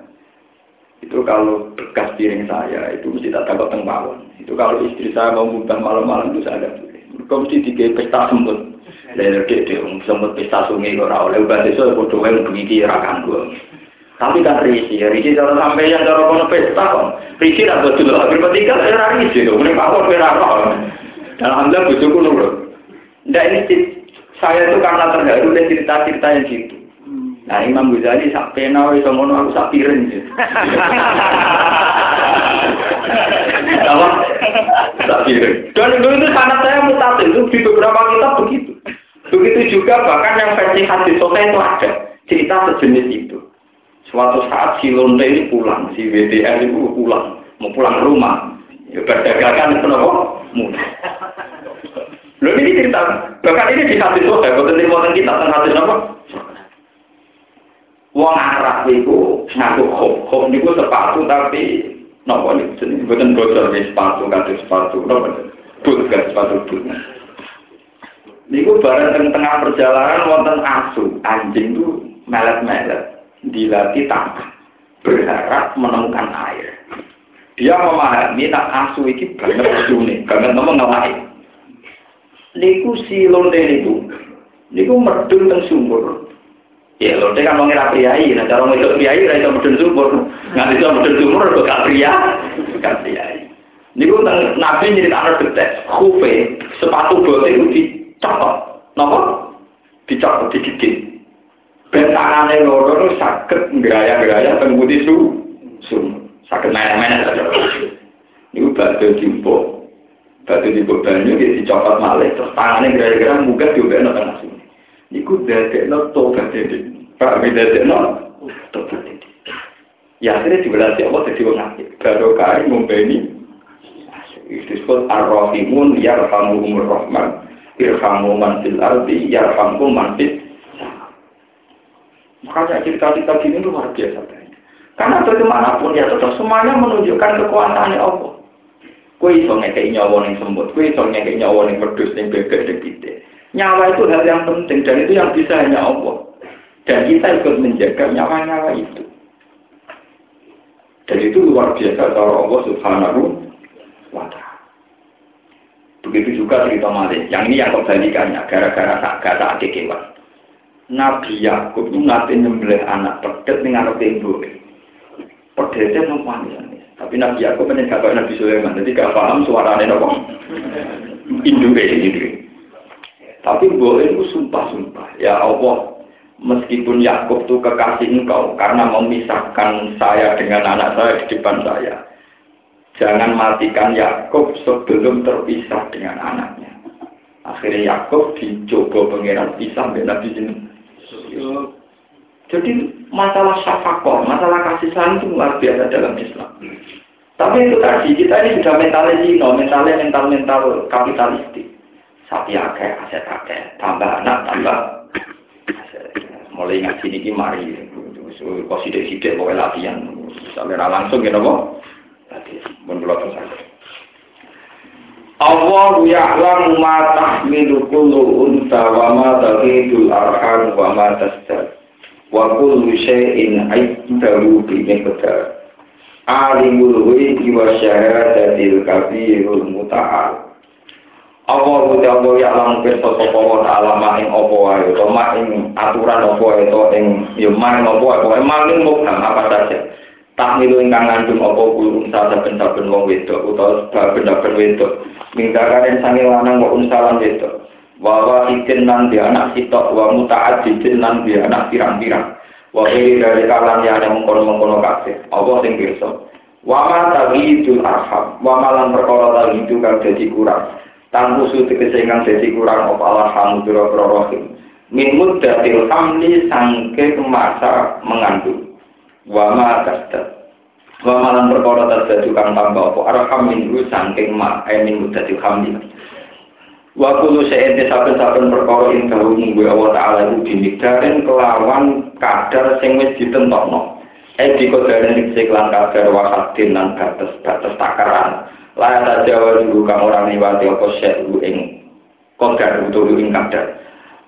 itu kalau bekas piring saya itu mesti tak takut tengbawan itu kalau istri saya mau muntah malam-malam itu saya ada kau mesti tiga pesta semut. Lalu dia dia semut pesta sungai. Lalu bahasa itu aku doa yang begitu rakan gue. Tapi kan risi, risi kalau sampai yang kalau kono pesta kok, risi tak betul lah. Berarti kan era risi itu, ini power berapa? Alhamdulillah bujuku nurut. Nah ini saya itu karena terharu dan cerita-cerita yang gitu. Nah Imam Ghazali sak pena wis ngono aku sak piring. [laughs] Apa? Sak piring. Dan itu, itu sangat saya mutatil itu di beberapa kitab begitu. Begitu juga bahkan yang versi hadis sosial itu ada cerita sejenis itu. Suatu saat si Londe ini pulang, si WDR itu pulang, mau pulang ke rumah. Ya berdagangan itu nopo mudah. Lalu ini cerita, bahkan ini di hadis sosial, bukan di kita tentang hadis apa? Wong Arab itu ngaku khop, khop niku sepatu tapi nopo nih, jadi bukan bocor nih sepatu kata sepatu, nopo but kan sepatu but. Niku bareng teng tengah perjalanan wonten asu, anjing itu melet-melet, dilatih tangkap, berharap menemukan air. Dia memahami nak asu iki banget nih, banget nama ngelain. Niku si lonte niku, niku medun teng sumur. Ya lonte kan mengira priai, nah cara ngedok priai ra iso medun sumur. Nganti iso medun sumur kok gak pria, gak priai. Niku teng Nabi nyeritakno detek, khufe, sepatu bote itu dicopot. Napa? Dicopot digigit. Ben tangane loro saged ngraya-ngraya teng putih su. Sumur. sakit mana-mana saja. Ini batu jumbo, batu jumbo banyu dia dicopot malih, terus tangannya gara-gara muka juga tengah sini. Ini ku dadek no tobat jadi, pak dadek no tobat jadi. Ya akhirnya diberarti Allah jadi orang aktif. Baru kali ngumpeni, disebut ar-rahimun yarhamuhumur rahman, irhamu man fil ardi yarhamu man fil Makanya cerita-cerita gini luar biasa. Karena bagaimanapun ya tetap semuanya menunjukkan kekuasaan Allah. Kue iso ngekei nyawa yang semut, kue iso ngekei nyawa yang berdus, yang bebek, yang gede. Nyawa itu hal yang penting dan itu yang bisa hanya Allah. Dan kita ikut menjaga nyawa-nyawa itu. Dan itu luar biasa cara Allah subhanahu wa ta'ala. Begitu juga cerita Malik. Yang ini yang kebalikannya, gara-gara tak kata adik kewan. Nabi Yakub itu nanti nyembelih anak pedet dengan anak ibu. Perdesnya numpangnya. Tapi Nabi aku gak Nabi Sulaiman. Jadi gak paham suaranya nopo. Induk ini. Tapi boleh itu sumpah-sumpah. Ya Allah, meskipun Yakub itu kekasih engkau karena memisahkan saya dengan anak saya di depan saya. Jangan matikan Yakub sebelum terpisah dengan anaknya. Akhirnya Yakub dicoba pangeran pisah dengan Nabi Jadi masalah syafakoh, masalah kasih sayang itu luar biasa dalam Islam. Tapi itu tadi, kita ini sudah mentalnya zino, mentalnya mental-mental kapitalistik. Sapi akeh, aset akeh, tambah anak, tambah Mulai ngaji ini mari, kok sidik-sidik pokoknya latihan. Sampai langsung gitu kok. Tadi, menurut saya. Allah ya'lamu ma tahmilu kullu unta wa ma taghidul arham wa ma tasdad wa kullu syai'in 'indahu bi miqdar alimul ghaibi wa syahadatil kabirul muta'al. Allah Allah ya alam pirsa sapa wa ta'ala ing apa wae to ing aturan apa wae to ing ya maing apa wae pokoke maling mukam apa saja tak milu ingkang ngandung apa kulo saben-saben wong wedok utawa saben-saben wedok. Mingkaren sange lanang kok unsalan wedok Wawa ikin nan di anak sitok wa mutaat dijin nan di anak pirang-pirang. Wa dari kalan yang ada mengkono-mengkono kasih. Allah sing pirsa. Wa ma tagidul arham. Wa malan perkara tagidu kang dadi kurang. Tanpa suti kesengan dadi kurang apa alhamdulillah prorohim. Min muddatil hamli sangke masa mengandung. Wa ma tasdat. Wa malan perkara tasdadu kang tambah apa arham min sangking ma. Eh min muddatil hamli. Wa kullu syai'in saben-saben perkara ing dawu gue Allah taala iku dimikdarin kelawan kadar sing wis ditentokno. Eh dikodaren ing lan kadar wakatin lan batas batas takaran. Layak saja wajibu kang ora liwati apa syai'u ing kodar utawa ing kadar.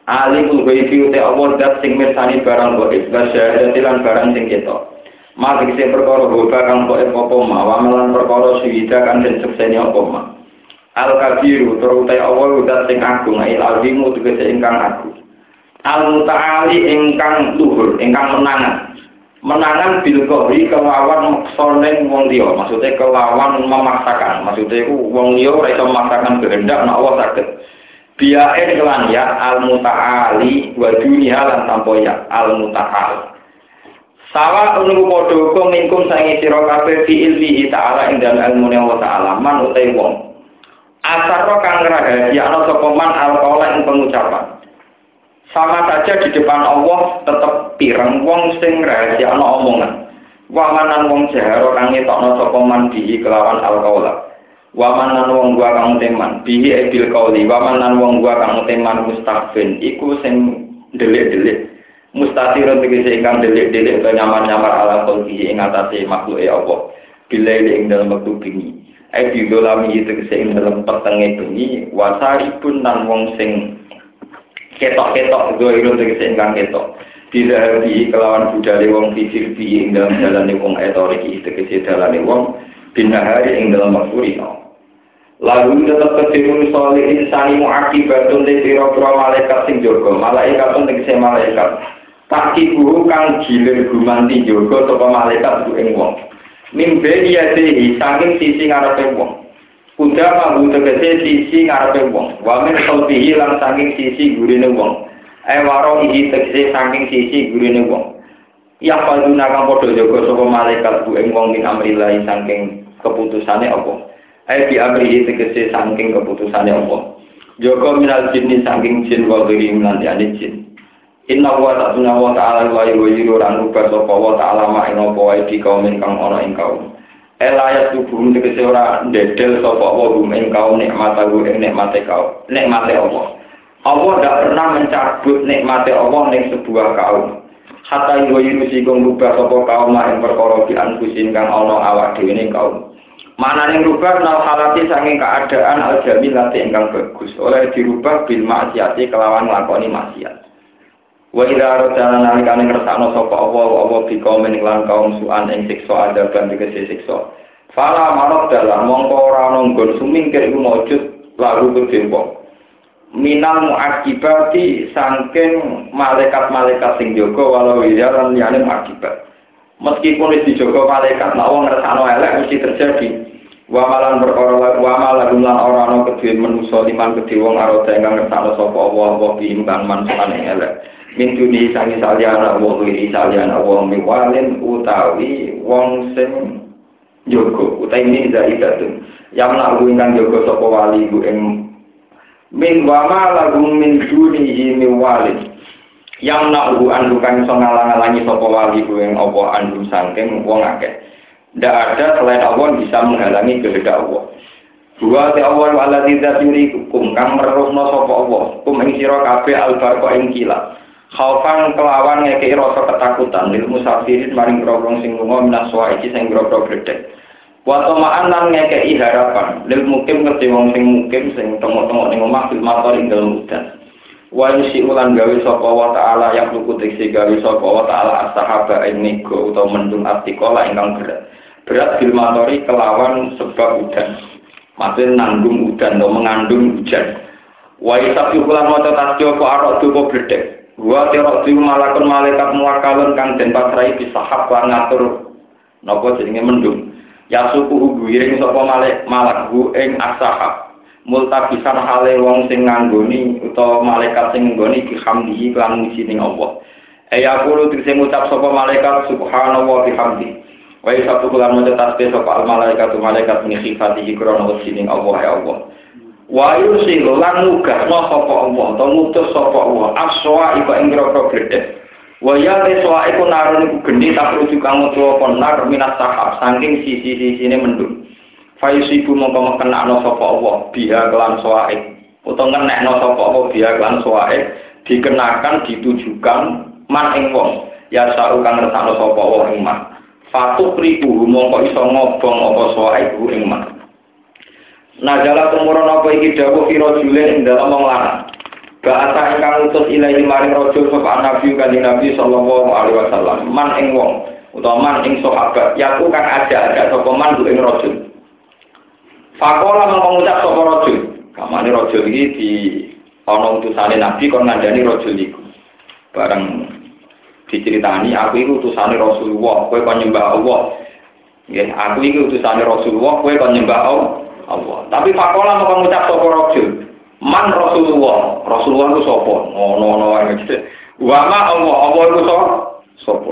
Alimul ghaibi uti Allah dat sing mirsani barang gaib wa syahadati lan barang sing ketok. Mati sing perkara boba kang kok apa ma, wa perkara suwida kang den sekseni apa ma. Al kabiru terutai Allah udah sing agung. Il azimu tegese ingkang agung. Al mutaali ingkang luhur ingkang menangan. Menangan bil kohri kelawan maksoneng wong liya. Maksudnya kelawan memaksakan. Maksudnya itu wong liya ora memaksakan kehendak nek Allah saged. Biae kelan ya al mutaali wa dunia lan tanpa ya al mutaal Sawa unru padha kok mingkum sange sira kabeh fi ilmi ta'ala ing dalem ilmune Allah ta'ala. Man utai wong Asaro kang rahasia ana sapa man alqaula ing pengucapan. Sama saja di depan Allah tetep pireng wong sing rahasia ana omongan. Wamanan wong jaharo kang ngetokno sapa man bihi kelawan alqaula. Wamanan wong gua kang teman bihi ebil qauli. Wamanan wong gua kang teman mustafin iku sing delik-delik. Mustatirun tegese ingkang delik-delik utawa nyamar-nyamar ala qalbi ing atase makhluke Allah. Bila ing dalam waktu bingi. Ai dolami itu sing dalam petenge bengi wasari pun nan wong sing ketok-ketok doiro tegese ingkang ketok Bila di kelawan budale wong di ing dalam dalane wong etorik tegese dalane wong binahari ing dalam waktu rino. Lalu tetap kecilun soli insani muakibatun di piro-piro malaikat sing jogo, malaikat pun tegese malaikat. Tak kibu kang gilir gumanti jogo sopa malaikat bu ing wong. mimbe iya dehi sanging sisi ngarepe wong. Kuda mau tegese sisi ngarepe wong. Wamin sopihi lan sanging sisi gurine wong. Eh waro iki tegese sanging sisi gurine wong. Iya padu nakang podo jogo soko malaikat bu ing wong min amrilahi sanging keputusane apa Ae di amrihi tegese sanging keputusane apa Joko minal jin ini sangking jin wabiri minal jin. Inna wa ta'ala wa ta'ala wa yujiru ran rubah sapa wa ta'ala ma ing apa wae di kaum ingkang ana ing kaum. Elayat tubuh tegese ora ndedel sapa wa gum ing kaum nikmat aku ing nikmate kaum. Nikmate Allah. Allah tidak pernah mencabut nikmate Allah ning sebuah kaum. Hatta yujiru sikung rubah sapa kaum ma ing perkara di anfusin kang ana awak dhewe ning kaum. Mana yang rubah nal halati saking keadaan al jamilati ingkang bagus oleh dirubah bil maksiati kelawan nglakoni maksiat. Wa idza aradana nalikane ngersakno sapa Allah wa Allah bi kaum kaum suan ing siksa adaban dikese siksa. Fala marad dalam mongko ora ana nggon sumingkir iku mujud lalu kedempo. Minal muakibati saking malaikat-malaikat sing jaga walau ya lan liyane muakibat. Meskipun wis dijaga malaikat, nek wong ngersakno elek mesti terjadi. Wa malan perkara wa malan lan ora ana kedhe manusa liman kedhe wong arada ingkang ngersakno sapa Allah apa biimbang mansukan ing elek. Min duni sangi saliyana wa wiri saliyana wa miwalin utawi wong sing jaga utawi ini zaidatun. Yang nak ingkang jaga sapa wali ku ing min wa malan min dunihi miwalin. yang hu andu kan iso ngalang-alangi sapa wali ku yang apa andu saking wong akeh. Ndak ada selain Allah bisa menghalangi kehendak Allah. Dua te Allah wala tidak yuri hukum kang merusno sapa Allah. Kum ing sira kabeh albarqa ing kilat. Khaufan kelawan ngekei rasa ketakutan. Lil musafirin maring grogong sing lunga minaswa iki sing grogro gledek. Wa tamaan lan ngekei harapan. Lil mukim ngerti wong sing mukim sing tengok-tengok ning omah bil mator ing dalem udan. wa yusi ulan gawe sapa wa taala yang luku tekse gawe sapa wa taala as-sahaba nego utawa mendung artikola ingkang berat. Berat filmatori kelawan sebab udan maksudnya nanggung udan atau mengandung hujan. Wa isab ulan maca tasyo ko arok duko bledek wa tirok diu malakun malaikat muwakalun kang den pasrai bisahab lan ngatur napa jenenge mendung ya suku guiring sapa malek malak hu ing as-sahab multabisan hale wong sing nganggoni utawa malaikat sing nggoni bihamdihi lan mujining Allah. Aya kulo tegese ngucap sapa malaikat subhanallah bihamdi. Wa satu kulan maca tasbih al malaikat malaikat sifatihi krana mujining Allah ya Allah. Wa yusilu lan nugasno sapa Allah utawa ngutus sapa Allah aswa iku ing grogro gledhe. Wa ya teswa iku narun iku geni tak rujuk kang utawa konar minas sahab saking sisi-sisine mendung. Fayusibu mongko kena no sapa Allah biha kelan soaik utawa ngenekno sapa Allah biha kelan soaik dikenakan ditujukan man ing wong. Ya sa'u kang ngertakno sapa Allah ing man. Fatuh ribu mongko iso ngobong apa soaik ing man Najala tumuron apa iki dawuh kira julen ing dalem wong lanang Bahasa ingkang utus ilahi maring rajul sapa nabi kanjeng Nabi sallallahu alaihi wasallam man ing wong utawa man ing sahabat yaku kang ada-ada sapa man ing rajul Fakola mengucap sopo rojul. Kamane rojul ini di ono utusane Nabi kon ngandani rojul iku. Bareng diceritani aku itu utusane Rasulullah, kowe kon nyembah Allah. Nggih, aku iki utusane Rasulullah, kowe kon nyembah Allah. Allah. Tapi fakola mau mengucap sopo rojul. Man Rasulullah, Rasulullah itu sopo. No no no. Wama Allah, Allah itu sopo. Sopo.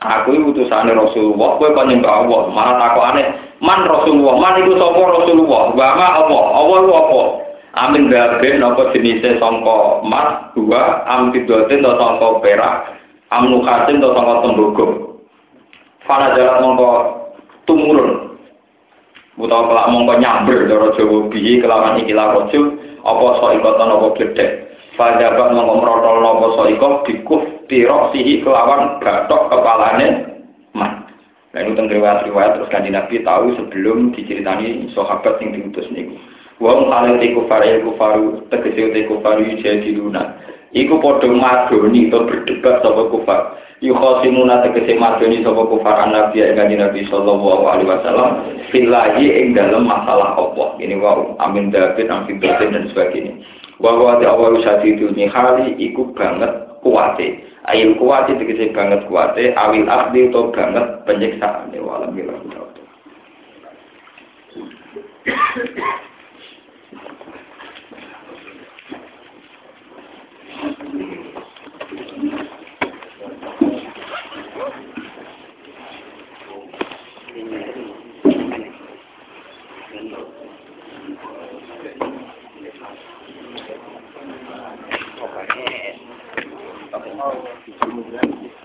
Aku itu utusan Rasulullah. Kue kan nyembah Allah. Mana takut aneh. Man Rasulullah, man itu sopo Rasulullah. Wama Allah, Allah itu sopo. Amin babe, nopo jenisnya songko emas dua, amin dotin atau songko perak, amin lukasin atau songko tembogo. Fana jalan mongko tumurun, Utawa kelak mongko nyamber cara Jawa bihi kelawan ikilah rajul apa saikotan apa gledhek. Fajabat mongko mrotol napa saiko dikuf tirok sihi kelawan batok kepalane man. Nah itu tentang riwayat-riwayat terus kan Nabi tahu sebelum diceritani sahabat yang diutus niku. Wong halal te kufar ya kufaru tegese te kufaru jadi luna. Iku padha madoni atau berdebat sapa kufar. Yukhasimuna tegese madoni sapa kufar nabi ing kanjeng Nabi sallallahu alaihi wasallam fillahi ing dalam masalah Allah. Ini wa amin David, amin David dan sebagainya. Wa wa ta'awwa syadidul hali iku banget kuate. Ail kuate tegese banget kuate, awil akhdi atau banget penyiksaan. Walhamdulillah. Oke. Oh, itu